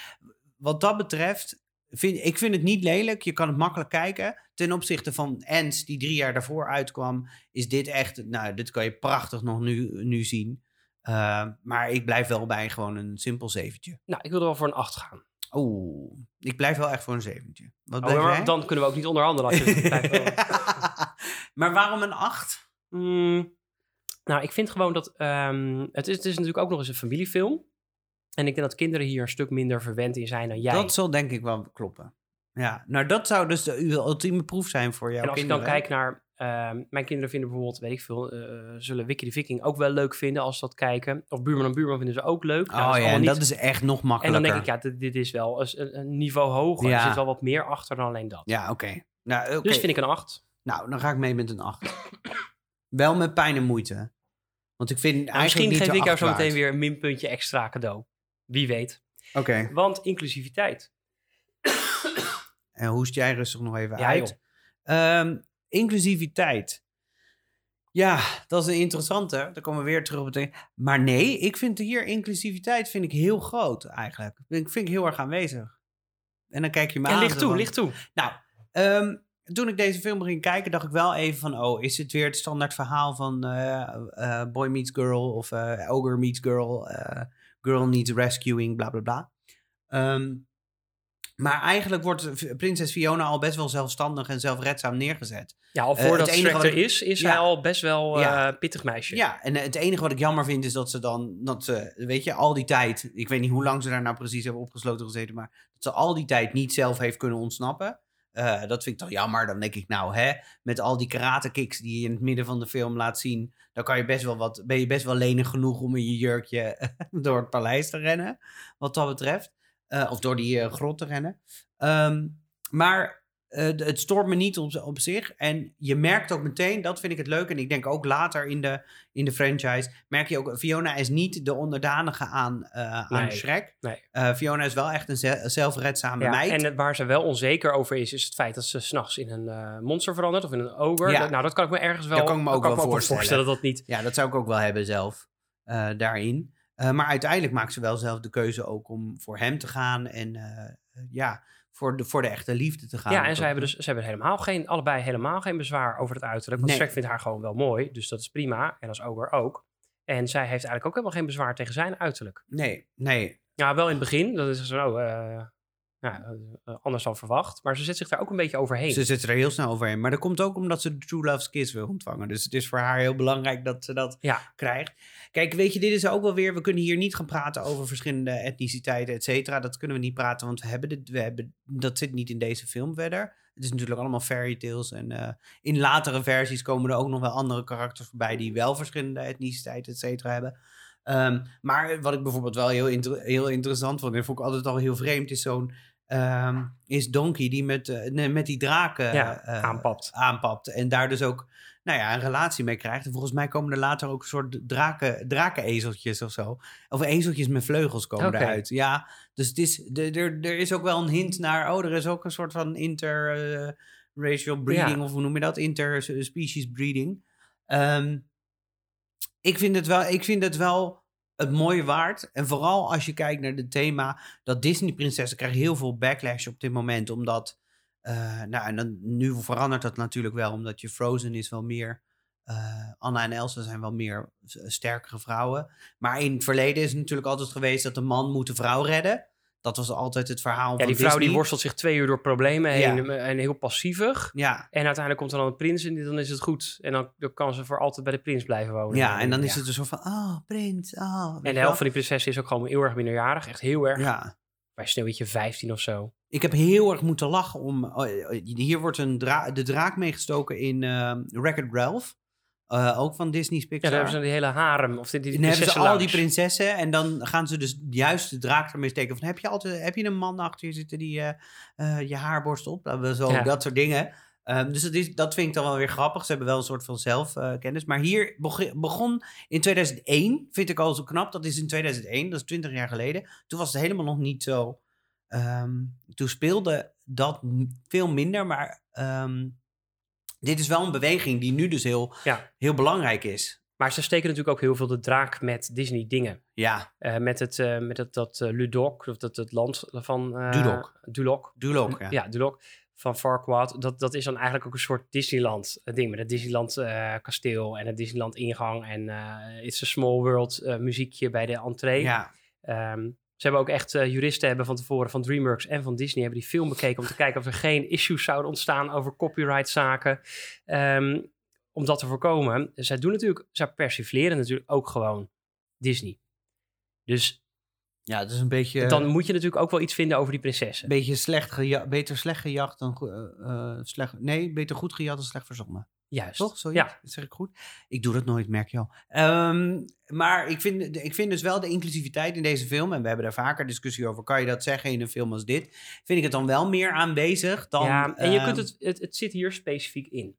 [SPEAKER 1] wat dat betreft, vind, ik vind het niet lelijk. Je kan het makkelijk kijken. Ten opzichte van Ens, die drie jaar daarvoor uitkwam, is dit echt, nou, dit kan je prachtig nog nu, nu zien. Eh, maar ik blijf wel bij gewoon een simpel zeventje.
[SPEAKER 2] Nou, ik wil er wel voor een 8 gaan.
[SPEAKER 1] Oeh, ik blijf wel echt voor een zeventje. Wat
[SPEAKER 2] Oh,
[SPEAKER 1] blijf
[SPEAKER 2] maar
[SPEAKER 1] jij?
[SPEAKER 2] dan kunnen we ook niet onderhandelen. Als je
[SPEAKER 1] maar waarom een acht?
[SPEAKER 2] Mm, nou, ik vind gewoon dat... ehm, het, is, het is natuurlijk ook nog eens een familiefilm. En ik denk dat kinderen hier een stuk minder verwend in zijn dan jij.
[SPEAKER 1] Dat zal denk ik wel kloppen. Ja, nou dat zou dus de, de ultieme proef zijn voor jouw
[SPEAKER 2] en als
[SPEAKER 1] kinderen.
[SPEAKER 2] ik dan kijk naar... ehm, mijn kinderen vinden bijvoorbeeld, weet ik veel... eh, zullen Wiki de Viking ook wel leuk vinden als ze dat kijken. Of Buurman en Buurman vinden ze ook leuk. Nou,
[SPEAKER 1] Oh ja, en
[SPEAKER 2] niet-
[SPEAKER 1] dat is echt nog
[SPEAKER 2] En
[SPEAKER 1] makkelijker.
[SPEAKER 2] dan denk ik, ja, dit, dit is wel een, een niveau hoger.
[SPEAKER 1] Ja.
[SPEAKER 2] Er zit wel wat meer achter dan alleen dat.
[SPEAKER 1] Ja, oké. Nou.
[SPEAKER 2] Dus vind ik een 8.
[SPEAKER 1] nou, dan ga ik mee met een 8. Wel met pijn en moeite. Want ik vind eigenlijk
[SPEAKER 2] misschien geef ik jou zo meteen weer een minpuntje extra cadeau. Wie weet.
[SPEAKER 1] Oké.
[SPEAKER 2] Want inclusiviteit.
[SPEAKER 1] En hoest jij rustig nog even
[SPEAKER 2] Ja,
[SPEAKER 1] uit. Ehm, inclusiviteit. Ja, dat is een interessante. Daar komen we weer terug op het... ding. Maar nee, ik vind hier inclusiviteit vind ik heel groot eigenlijk. Ik vind ik heel erg aanwezig. En dan kijk je me
[SPEAKER 2] Ja,
[SPEAKER 1] aan.
[SPEAKER 2] licht
[SPEAKER 1] zo
[SPEAKER 2] toe, licht toe.
[SPEAKER 1] Nou, ehm, toen ik deze film ging kijken, dacht ik wel even van... Oh, is het weer het standaard verhaal van eh, eh, boy meets girl of eh, ogre meets girl, girl needs rescuing, bla bla bla. Ehm, maar eigenlijk wordt prinses Fiona al best wel zelfstandig en zelfredzaam neergezet.
[SPEAKER 2] Ja, al
[SPEAKER 1] Eh,
[SPEAKER 2] voordat
[SPEAKER 1] het enige
[SPEAKER 2] Shrek
[SPEAKER 1] wat
[SPEAKER 2] er
[SPEAKER 1] ik-
[SPEAKER 2] is, is
[SPEAKER 1] Ja.
[SPEAKER 2] hij al best wel eh
[SPEAKER 1] Ja.
[SPEAKER 2] pittig meisje.
[SPEAKER 1] Ja, en eh, het enige wat ik jammer vind is dat ze dan, dat ze, weet je, al die tijd, ik weet niet hoe lang ze daar nou precies hebben opgesloten gezeten, maar dat ze al die tijd niet zelf heeft kunnen ontsnappen. Dat vind ik toch jammer. Dan denk ik, nou, hè, met al die karate kicks die je in het midden van de film laat zien, dan kan je best wel wat, ben je best wel lenig genoeg om in je jurkje door het paleis te rennen, wat dat betreft. Eh, of door die eh, grot te rennen. Ehm, maar eh, het stoort me niet op, op zich. En je merkt ook meteen, dat vind ik het leuk. En ik denk ook later in de, in de franchise, merk je ook, Fiona is niet de onderdanige aan, eh aan Shrek.
[SPEAKER 2] nee.
[SPEAKER 1] Fiona is wel echt een ze- zelfredzame
[SPEAKER 2] Ja,
[SPEAKER 1] meid.
[SPEAKER 2] en het- waar ze wel onzeker over is, is het feit dat ze s'nachts in een monster verandert of in een ogre.
[SPEAKER 1] Ja.
[SPEAKER 2] Dat- nou, dat kan ik me ergens wel,
[SPEAKER 1] Dat kan ik me ook wel voorstellen.
[SPEAKER 2] dat dat niet.
[SPEAKER 1] Ja, dat zou ik ook wel hebben zelf daarin. Eh, maar uiteindelijk maakt ze wel zelf de keuze ook om voor hem te gaan. En eh, ja, voor de, voor de echte liefde te gaan.
[SPEAKER 2] Ja, en zij hebben dus ze hebben helemaal geen, allebei helemaal geen bezwaar over het uiterlijk. Want
[SPEAKER 1] Nee.
[SPEAKER 2] Shrek vindt haar gewoon wel mooi, dus dat is prima. En als Ogre ook. En zij heeft eigenlijk ook helemaal geen bezwaar tegen zijn uiterlijk.
[SPEAKER 1] Nee, nee.
[SPEAKER 2] Ja, wel in het begin. Dat is zo, eh, ja, eh, anders dan verwacht. Maar ze zet zich daar ook een beetje overheen.
[SPEAKER 1] Ze zit er heel snel overheen. Maar dat komt ook omdat ze de True Love's Kiss wil ontvangen. Dus het is voor haar heel belangrijk dat ze dat
[SPEAKER 2] Ja.
[SPEAKER 1] krijgt. Kijk, weet je, dit is ook wel weer... We kunnen hier niet gaan praten over verschillende etniciteiten, et cetera. Dat kunnen we niet praten, want we hebben dit, we hebben, dat zit niet in deze film verder. Het is natuurlijk allemaal fairy tales. En eh, in latere versies komen er ook nog wel andere karakters voorbij... die wel verschillende etniciteiten, et cetera, hebben. Ehm, maar wat ik bijvoorbeeld wel heel, inter- heel interessant vond... en vond ik altijd al heel vreemd... is zo'n... ehm, is Donkey die met, eh, met die draken
[SPEAKER 2] Ja,
[SPEAKER 1] eh,
[SPEAKER 2] aanpapt.
[SPEAKER 1] aanpapt. En daar dus ook nou ja, een relatie mee krijgt. En volgens mij komen er later ook een soort draken, drakenezeltjes of zo. Of ezeltjes met vleugels komen
[SPEAKER 2] Oké.
[SPEAKER 1] eruit. Ja, dus het is, er, er is ook wel een hint naar... Oh, er is ook een soort van interracial breeding...
[SPEAKER 2] Ja.
[SPEAKER 1] of hoe noem je dat? Interspecies breeding. Ehm, ik, vind het wel, ik vind het wel het mooie waard. En vooral als je kijkt naar het thema... dat Disney-prinsessen krijgen heel veel backlash op dit moment... omdat eh, nou, en dan, nu verandert dat natuurlijk wel, omdat je Frozen is wel meer. eh, Anna en Elsa zijn wel meer s- sterkere vrouwen. Maar in het verleden is het natuurlijk altijd geweest dat de man moet de vrouw redden. Dat was altijd het verhaal
[SPEAKER 2] Ja,
[SPEAKER 1] van
[SPEAKER 2] die vrouw die worstelt zich twee uur door problemen heen
[SPEAKER 1] Ja.
[SPEAKER 2] en heel passievig.
[SPEAKER 1] Ja,
[SPEAKER 2] En uiteindelijk komt er dan een prins en dan is het goed. En dan, dan kan ze voor altijd bij de prins blijven wonen.
[SPEAKER 1] ja, en dan is het een soort van, oh, prins, oh. weet
[SPEAKER 2] En de helft van die prinsessen is ook gewoon heel erg minderjarig. Echt heel erg.
[SPEAKER 1] Ja,
[SPEAKER 2] Bij Sneeuwwitje 15 of zo.
[SPEAKER 1] ik heb heel erg moeten lachen om... oh, hier wordt een dra- de draak meegestoken in uh, Wreck-It Ralph. Eh, ook van Disney's
[SPEAKER 2] Ja,
[SPEAKER 1] Pixar.
[SPEAKER 2] dan hebben ze die hele harem. Of die, die
[SPEAKER 1] dan hebben ze al die prinsessen en dan gaan ze dus juist de draak ermee steken. Van, heb je altijd heb je een man achter je zitten die eh, eh, je haarborst op? Dat, zo,
[SPEAKER 2] Ja.
[SPEAKER 1] dat soort dingen. Ehm, dus dat, is, dat vind ik dan wel weer grappig. Ze hebben wel een soort van zelfkennis. maar hier beg- begon in 2001, vind ik al zo knap. Dat is in 2001, dat is 20 jaar geleden. Toen was het helemaal nog niet zo. ehm, toen speelde dat veel minder, maar ehm, dit is wel een beweging die nu dus heel,
[SPEAKER 2] Ja.
[SPEAKER 1] heel belangrijk is.
[SPEAKER 2] Maar ze steken natuurlijk ook heel veel de draak met Disney dingen.
[SPEAKER 1] Ja,
[SPEAKER 2] Eh, met het, eh, met het, dat eh, Ludok, of dat het land van...
[SPEAKER 1] Dulok.
[SPEAKER 2] Dulok.
[SPEAKER 1] Dulok, ja.
[SPEAKER 2] Ja, Dulok van Farquaad. Dat, dat is dan eigenlijk ook een soort Disneyland ding. Met het Disneyland kasteel en het Disneyland ingang. En It's a Small World muziekje bij de entree.
[SPEAKER 1] ja.
[SPEAKER 2] Ehm, ze hebben ook echt eh, juristen hebben van tevoren van DreamWorks en van Disney hebben die film bekeken om te kijken of er geen issues zouden ontstaan over copyrightzaken. Ehm om dat te voorkomen. Zij doen natuurlijk, zij persifleren natuurlijk ook gewoon Disney. Dus
[SPEAKER 1] Ja, het is een beetje,
[SPEAKER 2] dan moet je natuurlijk ook wel iets vinden over die prinsessen.
[SPEAKER 1] beetje slecht beter slecht gejaagd dan eh, eh, slecht. Nee, beter goed gejat dan slecht verzonnen.
[SPEAKER 2] Juist.
[SPEAKER 1] Toch? Zo
[SPEAKER 2] Ja.
[SPEAKER 1] zeg ik goed. Ik doe dat nooit, merk je al. Ehm, maar ik vind, ik vind dus wel de inclusiviteit in deze film, en we hebben daar vaker discussie over, kan je dat zeggen in een film als dit? Vind ik het dan wel meer aanwezig dan.
[SPEAKER 2] ja, en je
[SPEAKER 1] ehm,
[SPEAKER 2] kunt het, het, het zit hier specifiek in.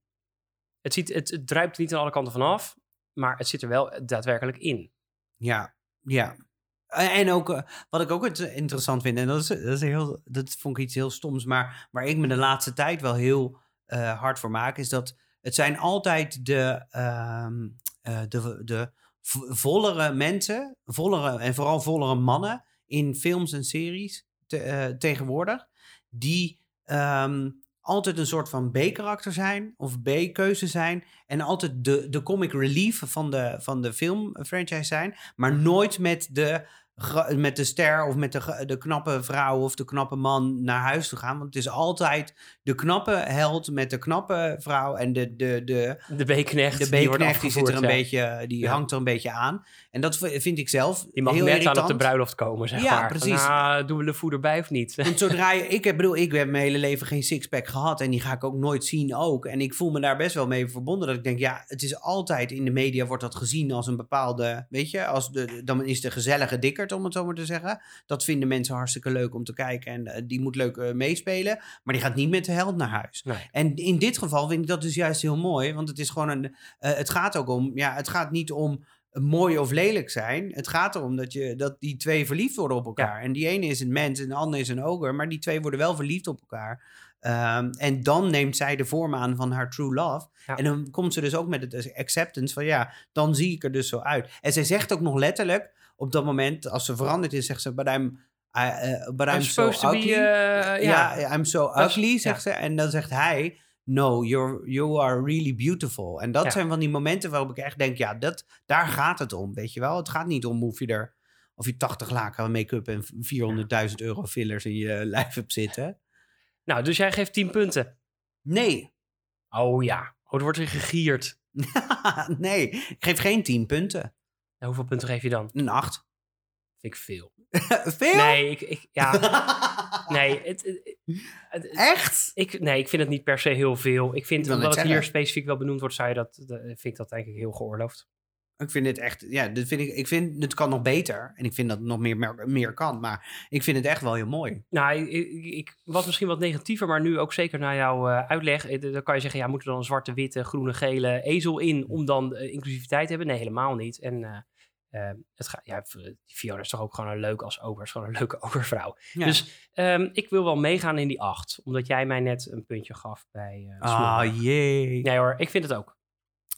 [SPEAKER 2] Het, ziet, het, het druipt niet aan alle kanten vanaf, maar het zit er wel daadwerkelijk in.
[SPEAKER 1] Ja, ja. En ook, eh, wat ik ook het interessant vind, en dat, is, dat, is heel, dat vond ik iets heel stoms, maar waar ik me de laatste tijd wel heel eh, hard voor maak, is dat het zijn altijd de, ehm, eh, de, de vo- vollere mensen, vollere, en vooral vollere mannen in films en series te- eh, tegenwoordig, die ehm, altijd een soort van B-karakter zijn of B-keuze zijn en altijd de, de comic relief van de, van de filmfranchise zijn, maar nooit met de, met de ster of met de, de knappe vrouw of de knappe man naar huis te gaan. Want het is altijd de knappe held met de knappe vrouw en de, de, de,
[SPEAKER 2] De B-knecht,
[SPEAKER 1] de
[SPEAKER 2] die wordt
[SPEAKER 1] B-knecht die, zit er een
[SPEAKER 2] ja.
[SPEAKER 1] beetje, die
[SPEAKER 2] Ja.
[SPEAKER 1] hangt er een beetje aan. En dat vind ik zelf
[SPEAKER 2] Die mag
[SPEAKER 1] heel
[SPEAKER 2] net
[SPEAKER 1] irritant.
[SPEAKER 2] aan op de bruiloft komen, zeg
[SPEAKER 1] Ja,
[SPEAKER 2] maar.
[SPEAKER 1] precies.
[SPEAKER 2] Nou, doen we de voet erbij of niet?
[SPEAKER 1] Want zodra je, ik heb, bedoel, ik heb mijn hele leven geen sixpack gehad en die ga ik ook nooit zien ook. En ik voel me daar best wel mee verbonden. Dat ik denk, ja, het is altijd in de media wordt dat gezien als een bepaalde, weet je, als de, dan is de gezellige om het zo maar te zeggen. Dat vinden mensen hartstikke leuk om te kijken en eh, die moet leuk eh, meespelen. Maar die gaat niet met de held naar huis.
[SPEAKER 2] Nee.
[SPEAKER 1] En in dit geval vind ik dat dus juist heel mooi, want het is gewoon een, eh, het gaat ook om, ja, het gaat niet om mooi of lelijk zijn. Het gaat erom dat, je, dat die twee verliefd worden op elkaar. En die ene is een mens en de andere is een ogre, maar die twee worden wel verliefd op elkaar. Ehm, en dan neemt zij de vorm aan van haar true love.
[SPEAKER 2] Ja.
[SPEAKER 1] En dan komt ze dus ook met het acceptance van ja, dan zie ik er dus zo uit. En zij zegt ook nog letterlijk op dat moment, als ze veranderd is, zegt ze, but I'm I, uh, but I'm,
[SPEAKER 2] I'm
[SPEAKER 1] so
[SPEAKER 2] be,
[SPEAKER 1] ugly.
[SPEAKER 2] eh, ja.
[SPEAKER 1] I'm so ugly,
[SPEAKER 2] ja.
[SPEAKER 1] zegt ze. En dan zegt hij, no, you're, you are really beautiful. En dat
[SPEAKER 2] Ja.
[SPEAKER 1] zijn van die momenten waarop ik echt denk, ja, dat, daar gaat het om, weet je wel. Het gaat niet om of je er, of je 80 laken make-up en 400.000 euro fillers in je lijf hebt zitten.
[SPEAKER 2] Nou, dus jij geeft 10 punten.
[SPEAKER 1] Nee,
[SPEAKER 2] Oh ja. Oh, er wordt weer gegierd.
[SPEAKER 1] nee, ik geef geen 10 punten.
[SPEAKER 2] Hoeveel punten geef je dan?
[SPEAKER 1] Een 8.
[SPEAKER 2] Vind ik veel.
[SPEAKER 1] Veel?
[SPEAKER 2] Nee, ik, ik, ja, nee, het, het- het-
[SPEAKER 1] Echt?
[SPEAKER 2] ik, nee, ik vind het niet per se heel veel. Ik vind,
[SPEAKER 1] wil
[SPEAKER 2] omdat het hier specifiek wel benoemd wordt, zou je dat, vind ik dat ik heel geoorloofd.
[SPEAKER 1] Ik vind het echt, ja, dit vind ik, ik vind het kan nog beter. En ik vind dat het nog meer, meer, meer kan. Maar ik vind het echt wel heel mooi.
[SPEAKER 2] Nou, ik, was misschien wat negatiever, maar nu ook zeker naar jouw eh, uitleg. eh, Dan kan je zeggen, ja, moet er dan een zwarte, witte, groene, gele ezel in om dan eh, inclusiviteit te hebben? Nee, helemaal niet. En het gaat, ja, Fiona is toch ook gewoon een leuk als ober, is gewoon een leuke obervrouw.
[SPEAKER 1] Ja.
[SPEAKER 2] Dus ehm, ik wil wel meegaan in die acht, omdat jij mij net een puntje gaf bij
[SPEAKER 1] ah, jee.
[SPEAKER 2] Nee hoor, ik vind het ook.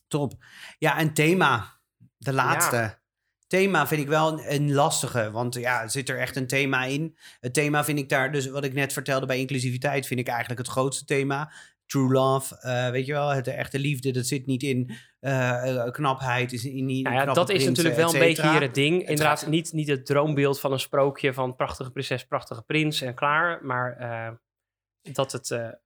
[SPEAKER 1] Top. Ja, en thema. De laatste. Thema vind ik wel een, een lastige. Want ja, zit er echt een thema in? Het thema vind ik daar, dus wat ik net vertelde bij inclusiviteit, vind ik eigenlijk het grootste thema. True love, eh, weet je wel, het de echte liefde, dat zit niet in eh, eh, knapheid, is in niet
[SPEAKER 2] Nou ja, dat is natuurlijk wel een beetje hier het ding. Inderdaad, niet, niet het droombeeld van een sprookje van prachtige prinses, prachtige prins en klaar. Maar dat het...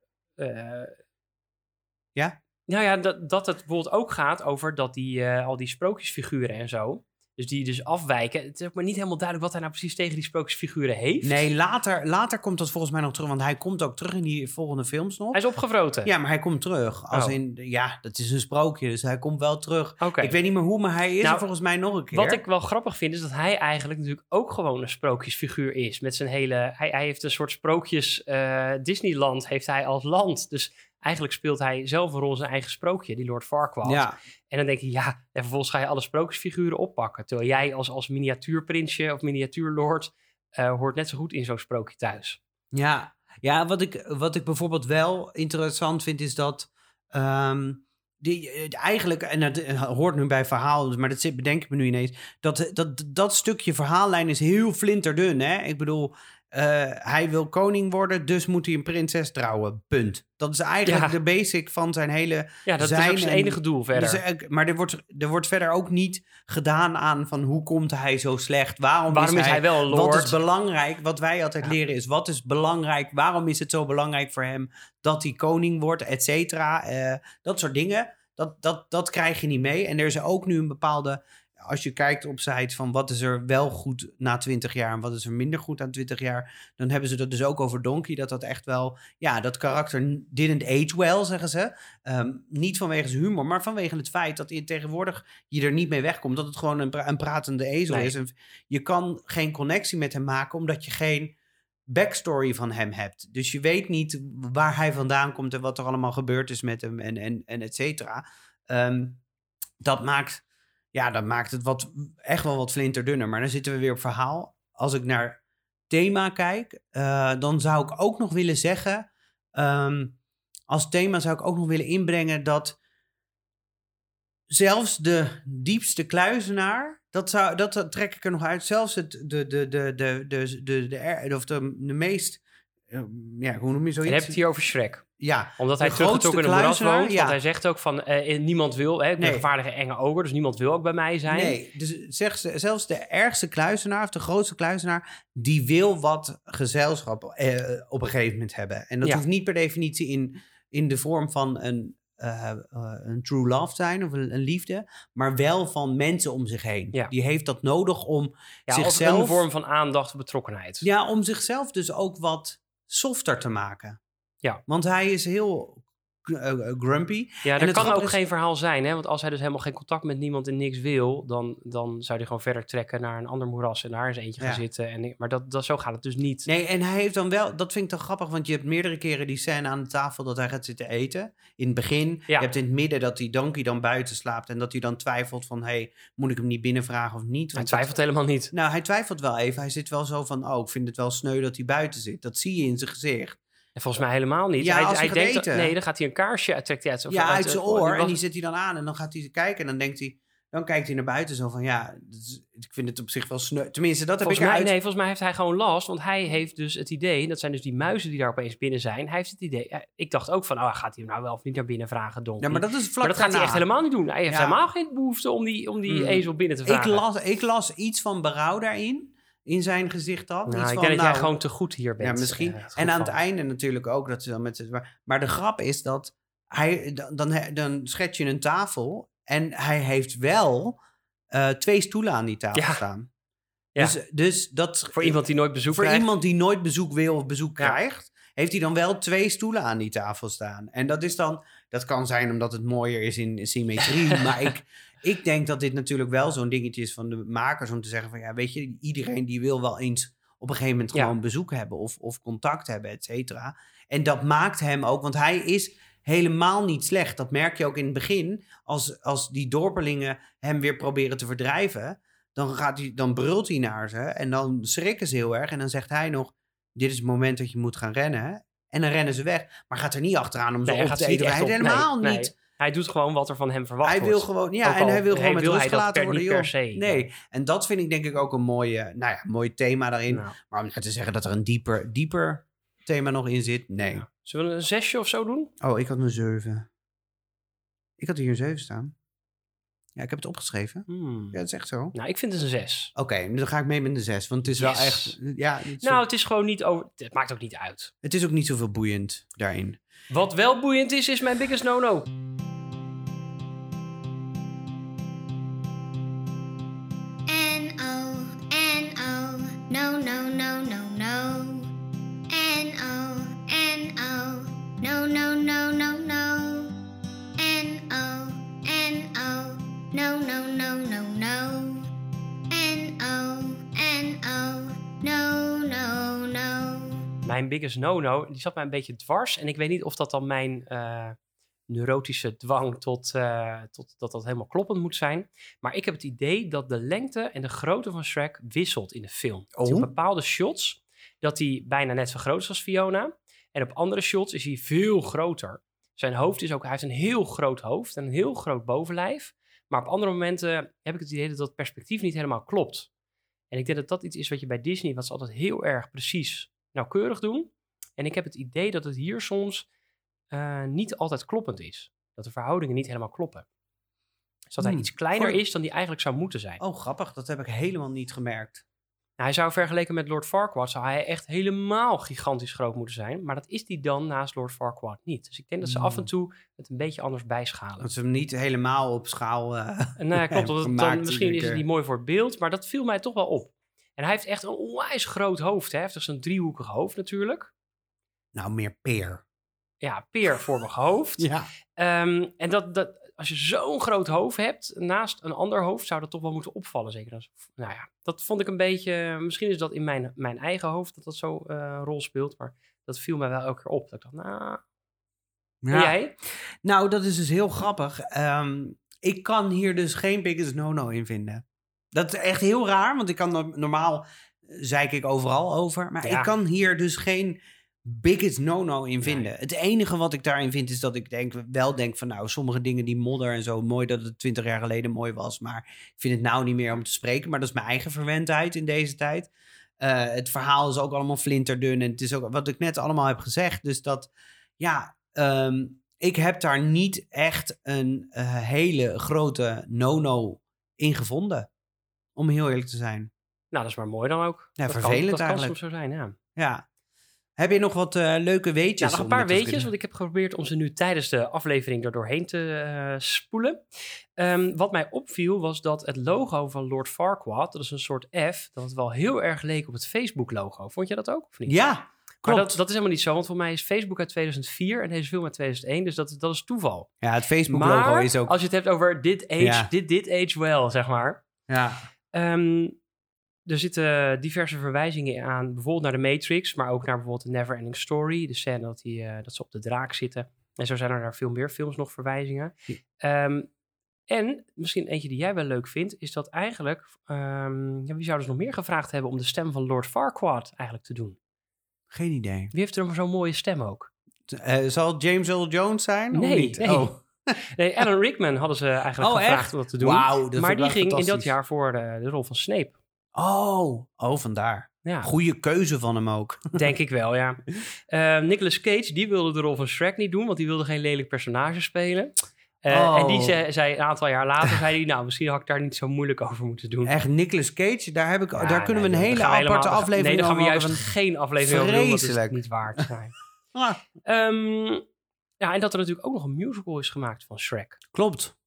[SPEAKER 1] Ja?
[SPEAKER 2] Nou ja, dat, dat het bijvoorbeeld ook gaat over dat die, eh, al die sprookjesfiguren en zo... Dus die dus afwijken. Het is ook maar niet helemaal duidelijk wat hij nou precies tegen die sprookjesfiguren heeft.
[SPEAKER 1] Nee, later, later komt dat volgens mij nog terug, want hij komt ook terug in die volgende films nog.
[SPEAKER 2] Hij is opgevroten.
[SPEAKER 1] Ja, maar hij komt terug. Als
[SPEAKER 2] Oh.
[SPEAKER 1] in, ja, dat is een sprookje, dus hij komt wel terug. Ik weet niet meer hoe, maar hij is
[SPEAKER 2] Nou,
[SPEAKER 1] er volgens mij nog een keer.
[SPEAKER 2] Wat ik wel grappig vind, is dat hij eigenlijk natuurlijk ook gewoon een sprookjesfiguur is. Met zijn hele. Hij, hij heeft een soort sprookjes. eh, Disneyland heeft hij als land. Dus eigenlijk speelt hij zelf een rol in zijn eigen sprookje, die Lord Farquaad.
[SPEAKER 1] Ja,
[SPEAKER 2] En dan denk je, ja, en vervolgens ga je alle sprookjesfiguren oppakken. Terwijl jij als, als miniatuurprinsje of miniatuurlord. eh, hoort net zo goed in zo'n sprookje thuis.
[SPEAKER 1] ja. ja wat, ik, wat ik bijvoorbeeld wel interessant vind, is dat... ehm, die, eh, eigenlijk, en dat eh, hoort nu bij verhaal, maar dat zit, bedenk ik me nu ineens... Dat, dat, dat stukje verhaallijn is heel flinterdun, hè? Ik bedoel, hij wil koning worden, dus moet hij een prinses trouwen. Punt. Dat is eigenlijk
[SPEAKER 2] Ja.
[SPEAKER 1] de basic van zijn hele
[SPEAKER 2] Ja, dat is
[SPEAKER 1] Zijn
[SPEAKER 2] ook zijn
[SPEAKER 1] en-
[SPEAKER 2] enige doel verder.
[SPEAKER 1] Dus, eh, maar er wordt, er wordt verder ook niet gedaan aan van hoe komt hij zo slecht? Waarom,
[SPEAKER 2] Waarom is hij wel een lord?
[SPEAKER 1] Wat is belangrijk? Wat wij altijd
[SPEAKER 2] Ja.
[SPEAKER 1] leren is, wat is belangrijk? Waarom is het zo belangrijk voor hem dat hij koning wordt, et cetera? Eh, dat soort dingen, dat, dat, dat krijg je niet mee. En er is ook nu een bepaalde... Als je kijkt op sites van wat is er wel goed na 20 jaar en wat is er minder goed na 20 jaar, dan hebben ze dat dus ook over Donkey. Dat dat echt wel, ja, dat karakter didn't age well, zeggen ze. Ehm, niet vanwege zijn humor, maar vanwege het feit dat je tegenwoordig je er niet mee wegkomt. Dat het gewoon een, pra- een pratende ezel
[SPEAKER 2] Nee.
[SPEAKER 1] is. En je kan geen connectie met hem maken, omdat je geen backstory van hem hebt. Dus je weet niet waar hij vandaan komt en wat er allemaal gebeurd is met hem en, en, en et cetera. Ehm, dat maakt, ja, dat maakt het wat, echt wel wat flinterdunner. Maar dan zitten we weer op verhaal. Als ik naar thema kijk, eh, dan zou ik ook nog willen zeggen... ehm, als thema zou ik ook nog willen inbrengen dat zelfs de diepste kluizenaar, dat, zou, dat, trek ik er nog uit, zelfs het, de, de, de, de, de, de, de, er- of de, meest, eh, ja, hoe noem je
[SPEAKER 2] En
[SPEAKER 1] zoiets?
[SPEAKER 2] heb je het hier over Shrek.
[SPEAKER 1] Ja,
[SPEAKER 2] Omdat
[SPEAKER 1] De
[SPEAKER 2] hij teruggetrokken in een moeras woont. Want hij zegt ook van, eh, niemand wil, hè, ik ben
[SPEAKER 1] Nee.
[SPEAKER 2] een gevaarlijke enge oger, dus niemand wil ook bij mij zijn.
[SPEAKER 1] Nee, dus zeg, ze- zelfs de ergste kluizenaar of de grootste kluizenaar, die wil wat gezelschap eh, op een gegeven moment hebben. En dat
[SPEAKER 2] Ja.
[SPEAKER 1] hoeft niet per definitie in, in de vorm van een, eh, eh, een true love zijn of een, een liefde, maar wel van mensen om zich heen.
[SPEAKER 2] Ja.
[SPEAKER 1] Die heeft dat nodig om zichzelf,
[SPEAKER 2] een vorm van aandacht of betrokkenheid.
[SPEAKER 1] ja, om zichzelf dus ook wat softer te maken.
[SPEAKER 2] Ja.
[SPEAKER 1] Want hij is heel grumpy.
[SPEAKER 2] Ja,
[SPEAKER 1] En
[SPEAKER 2] er
[SPEAKER 1] het
[SPEAKER 2] kan ook
[SPEAKER 1] is-
[SPEAKER 2] geen verhaal zijn, hè? Want als hij dus helemaal geen contact met niemand en niks wil, dan, dan zou hij gewoon verder trekken naar een ander moeras en daar eens eentje gaan
[SPEAKER 1] Ja.
[SPEAKER 2] zitten. En, maar dat, dat, zo gaat het dus niet.
[SPEAKER 1] Nee, en hij heeft dan wel, dat vind ik dan grappig, want je hebt meerdere keren die scène aan de tafel dat hij gaat zitten eten. In het begin,
[SPEAKER 2] Ja.
[SPEAKER 1] je hebt in het midden dat die donkey dan buiten slaapt en dat hij dan twijfelt van, hey, moet ik hem niet binnenvragen of niet?
[SPEAKER 2] Hij
[SPEAKER 1] Want
[SPEAKER 2] twijfelt
[SPEAKER 1] dat-
[SPEAKER 2] helemaal niet.
[SPEAKER 1] nou, hij twijfelt wel even. Hij zit wel zo van, oh, ik vind het wel sneu dat hij buiten zit. Dat zie je in zijn gezicht.
[SPEAKER 2] En volgens mij helemaal niet.
[SPEAKER 1] Ja,
[SPEAKER 2] hij,
[SPEAKER 1] als hij
[SPEAKER 2] denkt, dat- nee, dan gaat hij een kaarsje, trekt hij uit
[SPEAKER 1] ja, uit
[SPEAKER 2] eh,
[SPEAKER 1] zijn
[SPEAKER 2] oh,
[SPEAKER 1] oor. En
[SPEAKER 2] was-
[SPEAKER 1] die zit hij dan aan en dan gaat hij kijken en dan denkt hij, dan kijkt hij naar buiten zo van, ja, ik vind het op zich wel sneu. Tenminste, dat heb
[SPEAKER 2] Volgens
[SPEAKER 1] ik
[SPEAKER 2] mij,
[SPEAKER 1] eruit...
[SPEAKER 2] nee, volgens mij heeft hij gewoon last. Want hij heeft dus het idee, dat zijn dus die muizen die daar opeens binnen zijn. Hij heeft het idee, ik dacht ook van, oh, gaat hij hem nou wel of niet naar binnen vragen, Donkey?
[SPEAKER 1] Ja, maar dat is vlak
[SPEAKER 2] Maar dat gaat hij echt helemaal niet doen. Hij heeft
[SPEAKER 1] Ja.
[SPEAKER 2] helemaal geen behoefte om die, om die
[SPEAKER 1] Mm.
[SPEAKER 2] ezel binnen te
[SPEAKER 1] Ik
[SPEAKER 2] vragen.
[SPEAKER 1] las, ik las iets van berouw daarin, in zijn gezicht al.
[SPEAKER 2] nou,
[SPEAKER 1] iets
[SPEAKER 2] ik
[SPEAKER 1] van,
[SPEAKER 2] denk dat jij
[SPEAKER 1] nou,
[SPEAKER 2] gewoon te goed hier bent.
[SPEAKER 1] Ja, misschien.
[SPEAKER 2] eh,
[SPEAKER 1] en aan het einde natuurlijk ook dat ze dan met z'n- Maar de grap is dat hij dan, dan, dan schets je een tafel en hij heeft wel eh, twee stoelen aan die tafel
[SPEAKER 2] Ja.
[SPEAKER 1] staan.
[SPEAKER 2] Ja.
[SPEAKER 1] Dus, dus dat
[SPEAKER 2] Voor iemand die nooit bezoek
[SPEAKER 1] voor
[SPEAKER 2] krijgt.
[SPEAKER 1] iemand die nooit bezoek wil of bezoek krijgt, heeft hij dan wel twee stoelen aan die tafel staan. En dat is dan, dat kan zijn omdat het mooier is in symmetrie. maar ik, ik denk dat dit natuurlijk wel zo'n dingetje is van de makers om te zeggen van ja, weet je, iedereen die wil wel eens op een gegeven moment
[SPEAKER 2] Ja.
[SPEAKER 1] gewoon bezoek hebben of, of contact hebben, et cetera. En dat maakt hem ook, want hij is helemaal niet slecht. Dat merk je ook in het begin. Als, als die dorpelingen hem weer proberen te verdrijven, dan, gaat hij, dan brult hij naar ze en dan schrikken ze heel erg. En dan zegt hij nog, dit is het moment dat je moet gaan rennen. En dan rennen ze weg. Maar gaat er niet achteraan om ze
[SPEAKER 2] Nee,
[SPEAKER 1] op te eten. Hij helemaal
[SPEAKER 2] nee,
[SPEAKER 1] niet.
[SPEAKER 2] Hij doet gewoon wat er van hem verwacht
[SPEAKER 1] Hij
[SPEAKER 2] wordt.
[SPEAKER 1] wil gewoon, ja,
[SPEAKER 2] Ook
[SPEAKER 1] en
[SPEAKER 2] al
[SPEAKER 1] hij wil gewoon met
[SPEAKER 2] wil hij
[SPEAKER 1] rust gelaten worden.
[SPEAKER 2] niet per se.
[SPEAKER 1] Nee, en dat vind ik denk ik ook een mooie, nou ja, mooi thema daarin.
[SPEAKER 2] Nou,
[SPEAKER 1] Maar om nou te zeggen dat er een dieper, dieper thema nog in zit, nee.
[SPEAKER 2] zullen we een zesje of zo doen?
[SPEAKER 1] Oh, ik had een 7. Ik had hier een 7 staan. Ja, ik heb het opgeschreven.
[SPEAKER 2] Hmm.
[SPEAKER 1] Ja, dat is echt zo. Oké,
[SPEAKER 2] Nou, ik vind het een zes.
[SPEAKER 1] dan ga ik mee met een 6. Want het is wel echt. Ja, het,
[SPEAKER 2] Nou, het is gewoon niet over... Het maakt ook niet uit.
[SPEAKER 1] het is ook niet zoveel boeiend daarin.
[SPEAKER 2] Wat wel boeiend is, is mijn biggest no-no.
[SPEAKER 5] No, no, no, no. N-O, N-O, no, no, no.
[SPEAKER 2] Mijn biggest no-no, die zat mij een beetje dwars. En ik weet niet of dat dan mijn eh, neurotische dwang tot, eh, tot dat dat helemaal kloppend moet zijn. Maar ik heb het idee dat de lengte en de grootte van Shrek wisselt in de film. Hij
[SPEAKER 1] Oh.
[SPEAKER 2] Op bepaalde shots dat hij bijna net zo groot is als Fiona. En op andere shots is hij veel groter. Zijn hoofd is ook, hij heeft een heel groot hoofd en een heel groot bovenlijf. Maar op andere momenten heb ik het idee dat dat perspectief niet helemaal klopt. En ik denk dat dat iets is wat je bij Disney, wat ze altijd heel erg precies nauwkeurig doen. En ik heb het idee dat het hier soms eh, niet altijd kloppend is. Dat de verhoudingen niet helemaal kloppen. Dus dat hij
[SPEAKER 1] Hmm.
[SPEAKER 2] iets kleiner
[SPEAKER 1] Goeie-
[SPEAKER 2] is dan die eigenlijk zou moeten zijn.
[SPEAKER 1] Oh, grappig. Dat heb ik helemaal niet gemerkt.
[SPEAKER 2] Nou, hij zou vergeleken met Lord Farquaad, zou hij echt helemaal gigantisch groot moeten zijn. Maar dat is die dan naast Lord Farquaad niet. Dus ik denk dat ze af en
[SPEAKER 1] Hmm.
[SPEAKER 2] toe het een beetje anders bijschalen.
[SPEAKER 1] Dat ze hem niet helemaal op schaal. eh,
[SPEAKER 2] En nou ja, klopt, het
[SPEAKER 1] gemaakt
[SPEAKER 2] dan, misschien is het
[SPEAKER 1] keer.
[SPEAKER 2] niet mooi voor het beeld, maar dat viel mij toch wel op. En hij heeft echt een onwijs groot hoofd. Hè? Hij heeft dus een driehoekig hoofd natuurlijk.
[SPEAKER 1] Nou, meer peer.
[SPEAKER 2] Ja, peervormig hoofd.
[SPEAKER 1] Ja.
[SPEAKER 2] Ehm, en dat, dat, als je zo'n groot hoofd hebt naast een ander hoofd, zou dat toch wel moeten opvallen. Zeker als, nou ja, dat vond ik een beetje. Misschien is dat in mijn, mijn eigen hoofd dat dat zo eh, rol speelt. Maar dat viel mij wel elke keer op. Dat ik dacht, nou, en jij?
[SPEAKER 1] Nou, dat is dus heel grappig. Ehm, ik kan hier dus geen biggest no-no in vinden. Dat is echt heel raar, want ik kan no- normaal eh, zeik ik overal over, maar
[SPEAKER 2] Ja.
[SPEAKER 1] ik kan hier dus geen biggest no-no in vinden. Het enige wat ik daarin vind is dat ik denk, wel denk van nou, sommige dingen die modder en zo, mooi dat het twintig jaar geleden mooi was, maar ik vind het nou niet meer om te spreken. Maar dat is mijn eigen verwendheid in deze tijd. Eh, het verhaal is ook allemaal flinterdun en het is ook wat ik net allemaal heb gezegd. Dus dat, ja, ehm, ik heb daar niet echt een eh, hele grote no-no in gevonden. Om heel eerlijk te zijn.
[SPEAKER 2] Nou, dat is maar mooi dan ook.
[SPEAKER 1] Ja,
[SPEAKER 2] dat
[SPEAKER 1] vervelend
[SPEAKER 2] kan, dat kan
[SPEAKER 1] eigenlijk.
[SPEAKER 2] soms zo zijn, ja.
[SPEAKER 1] Ja. Heb je nog wat eh, leuke weetjes?
[SPEAKER 2] Ja, nog een paar weetjes, want ik heb geprobeerd om ze nu tijdens de aflevering er doorheen te eh, spoelen. Ehm, wat mij opviel was dat het logo van Lord Farquaad, dat is een soort F, dat het wel heel erg leek op het Facebook-logo. Vond je dat ook? Of niet?
[SPEAKER 1] Ja,
[SPEAKER 2] Maar
[SPEAKER 1] klopt.
[SPEAKER 2] dat, dat is helemaal niet zo, want voor mij is Facebook uit 2004 en deze film uit 2001, dus dat, dat is toeval.
[SPEAKER 1] Ja, het Facebook-logo is ook...
[SPEAKER 2] als je het hebt over dit age,
[SPEAKER 1] Ja.
[SPEAKER 2] dit, dit age wel, zeg maar.
[SPEAKER 1] Ja.
[SPEAKER 2] Ehm, er zitten diverse verwijzingen aan, bijvoorbeeld naar de Matrix, maar ook naar bijvoorbeeld de Neverending Story, de scène dat, die, eh, dat ze op de draak zitten. En zo zijn er naar veel meer films nog verwijzingen.
[SPEAKER 1] Ja.
[SPEAKER 2] Ehm, en misschien eentje die jij wel leuk vindt, is dat eigenlijk, ehm, ja, wie zouden ze nog meer gevraagd hebben om de stem van Lord Farquaad eigenlijk te doen?
[SPEAKER 1] Geen idee.
[SPEAKER 2] Wie heeft er zo'n mooie stem ook?
[SPEAKER 1] Eh, zal James Earl Jones zijn? of
[SPEAKER 2] Nee,
[SPEAKER 1] niet?
[SPEAKER 2] nee.
[SPEAKER 1] Oh.
[SPEAKER 2] Nee, Alan Rickman hadden ze eigenlijk
[SPEAKER 1] Oh,
[SPEAKER 2] gevraagd
[SPEAKER 1] echt?
[SPEAKER 2] om dat te doen.
[SPEAKER 1] Dat
[SPEAKER 2] maar die ging in dat jaar voor de, de rol van Snape.
[SPEAKER 1] Oh, oh, vandaar.
[SPEAKER 2] Ja,
[SPEAKER 1] Goeie keuze van hem ook.
[SPEAKER 2] denk ik wel, ja. Eh Nicolas Cage, die wilde de rol van Shrek niet doen, want die wilde geen lelijk personage spelen. Eh, En die
[SPEAKER 1] Oh.
[SPEAKER 2] zei, zei een aantal jaar later, zei hij, nou, misschien had ik daar niet zo moeilijk over moeten doen.
[SPEAKER 1] Echt, Nicolas Cage, daar, heb ik,
[SPEAKER 2] Ja,
[SPEAKER 1] daar kunnen
[SPEAKER 2] nee,
[SPEAKER 1] we een hele aparte
[SPEAKER 2] helemaal-
[SPEAKER 1] aflevering
[SPEAKER 2] Nee, daar gaan we juist geen aflevering over doen, want dat is niet waard. Nee.
[SPEAKER 1] Ah,
[SPEAKER 2] Ehm, ja, en dat er natuurlijk ook nog een musical is gemaakt van Shrek.
[SPEAKER 1] klopt.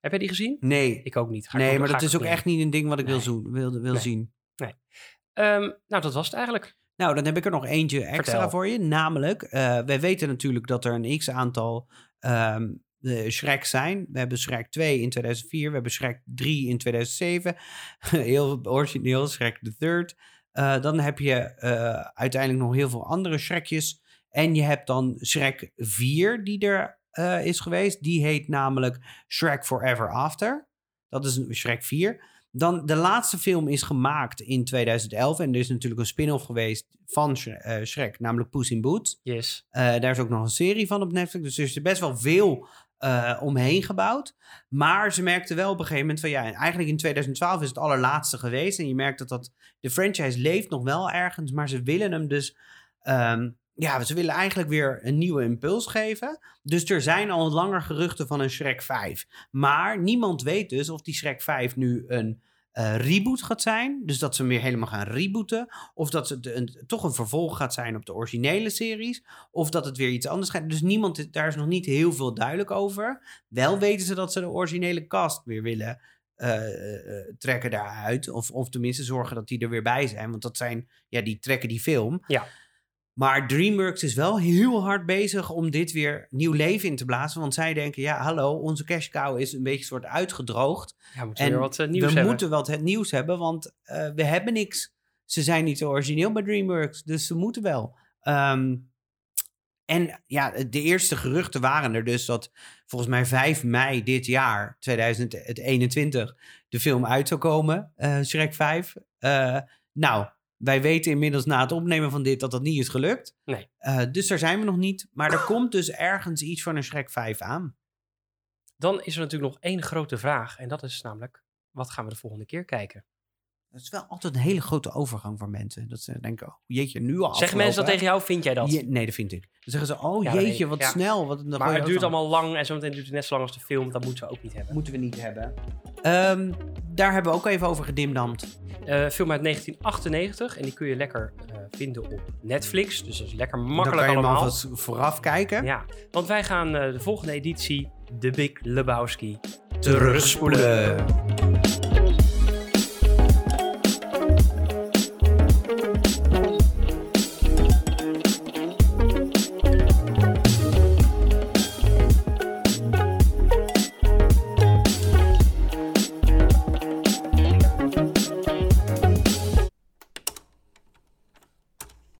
[SPEAKER 2] Heb jij die gezien?
[SPEAKER 1] Nee,
[SPEAKER 2] Ik ook niet. Ga
[SPEAKER 1] nee maar dat is ook echt niet een ding wat ik wil,
[SPEAKER 2] Nee.
[SPEAKER 1] zoen, wil, wil
[SPEAKER 2] Nee.
[SPEAKER 1] zien.
[SPEAKER 2] Ehm, nou, dat was het eigenlijk.
[SPEAKER 1] Nou, dan heb ik er nog eentje extra
[SPEAKER 2] Vertel.
[SPEAKER 1] voor je. Namelijk, eh, wij weten natuurlijk dat er een x-aantal eh, Shrek zijn. We hebben Shrek 2 in 2004, we hebben Shrek 3 in 2007. heel origineel, Shrek the Third. Eh, dan heb je eh, uiteindelijk nog heel veel andere Shrekjes. En je hebt dan Shrek 4 die er eh, is geweest. Die heet namelijk Shrek Forever After. Dat is een Shrek 4. Dan de laatste film is gemaakt in 2011. En er is natuurlijk een spin-off geweest van Sh- eh, Shrek, namelijk Puss in Boots.
[SPEAKER 2] Yes.
[SPEAKER 1] Eh, daar is ook nog een serie van op Netflix. Dus er is best wel veel omheen gebouwd. Maar ze merkten wel op een gegeven moment van ja, eigenlijk in 2012 is het allerlaatste geweest. En je merkt dat, dat de franchise leeft nog wel ergens, maar ze willen hem dus. ehm, ja, ze willen eigenlijk weer een nieuwe impuls geven. Dus er zijn al langer geruchten van een Shrek 5. Maar niemand weet dus of die Shrek 5 nu een eh, reboot gaat zijn. Dus dat ze hem weer helemaal gaan rebooten. Of dat het een, toch een vervolg gaat zijn op de originele series. Of dat het weer iets anders gaat. Dus niemand, daar is nog niet heel veel duidelijk over. Wel weten ze dat ze de originele cast weer willen eh, eh, trekken daaruit. Of, of tenminste zorgen dat die er weer bij zijn. Want dat zijn, ja, die trekken die film.
[SPEAKER 2] Ja.
[SPEAKER 1] Maar DreamWorks is wel heel hard bezig om dit weer nieuw leven in te blazen. Want zij denken, ja, hallo, onze cash cow is een beetje soort uitgedroogd.
[SPEAKER 2] Ja, moeten we
[SPEAKER 1] En
[SPEAKER 2] weer wat eh, nieuws
[SPEAKER 1] we
[SPEAKER 2] hebben.
[SPEAKER 1] moeten wat het nieuws hebben, want eh, we hebben niks. Ze zijn niet zo origineel bij DreamWorks, dus ze moeten wel. Ehm, en ja, de eerste geruchten waren er dus dat volgens mij 5 mei dit jaar, 2021, de film uit zou komen, eh Shrek 5. Eh, nou, wij weten inmiddels na het opnemen van dit dat dat niet is gelukt.
[SPEAKER 2] Nee.
[SPEAKER 1] Eh, dus daar zijn we nog niet. Maar er komt dus ergens iets van een Shrek 5 aan.
[SPEAKER 2] Dan is er natuurlijk nog één grote vraag. En dat is namelijk, wat gaan we de volgende keer kijken?
[SPEAKER 1] Dat is wel altijd een hele grote overgang voor mensen. Dat ze denken, oh jeetje, nu al
[SPEAKER 2] Zeggen mensen dat tegen jou? Vind jij dat?
[SPEAKER 1] Je- nee, dat vind ik. Dan zeggen ze, oh
[SPEAKER 2] Ja,
[SPEAKER 1] jeetje, wat
[SPEAKER 2] ja.
[SPEAKER 1] snel. Wat, dan
[SPEAKER 2] maar het duurt
[SPEAKER 1] dan-
[SPEAKER 2] allemaal lang en zometeen duurt het net zo lang als de film. Dat moeten we ook niet hebben.
[SPEAKER 1] Moeten we niet hebben. Ehm, daar hebben we ook even over gedimdamd.
[SPEAKER 2] Eh, film uit 1998 en die kun je lekker eh, vinden op Netflix. Dus dat is lekker
[SPEAKER 1] Dan
[SPEAKER 2] makkelijk
[SPEAKER 1] kan je
[SPEAKER 2] allemaal.
[SPEAKER 1] alvast vooraf kijken.
[SPEAKER 2] Ja, want wij gaan eh, de volgende editie, The Big Lebowski,
[SPEAKER 1] Terugspoelen.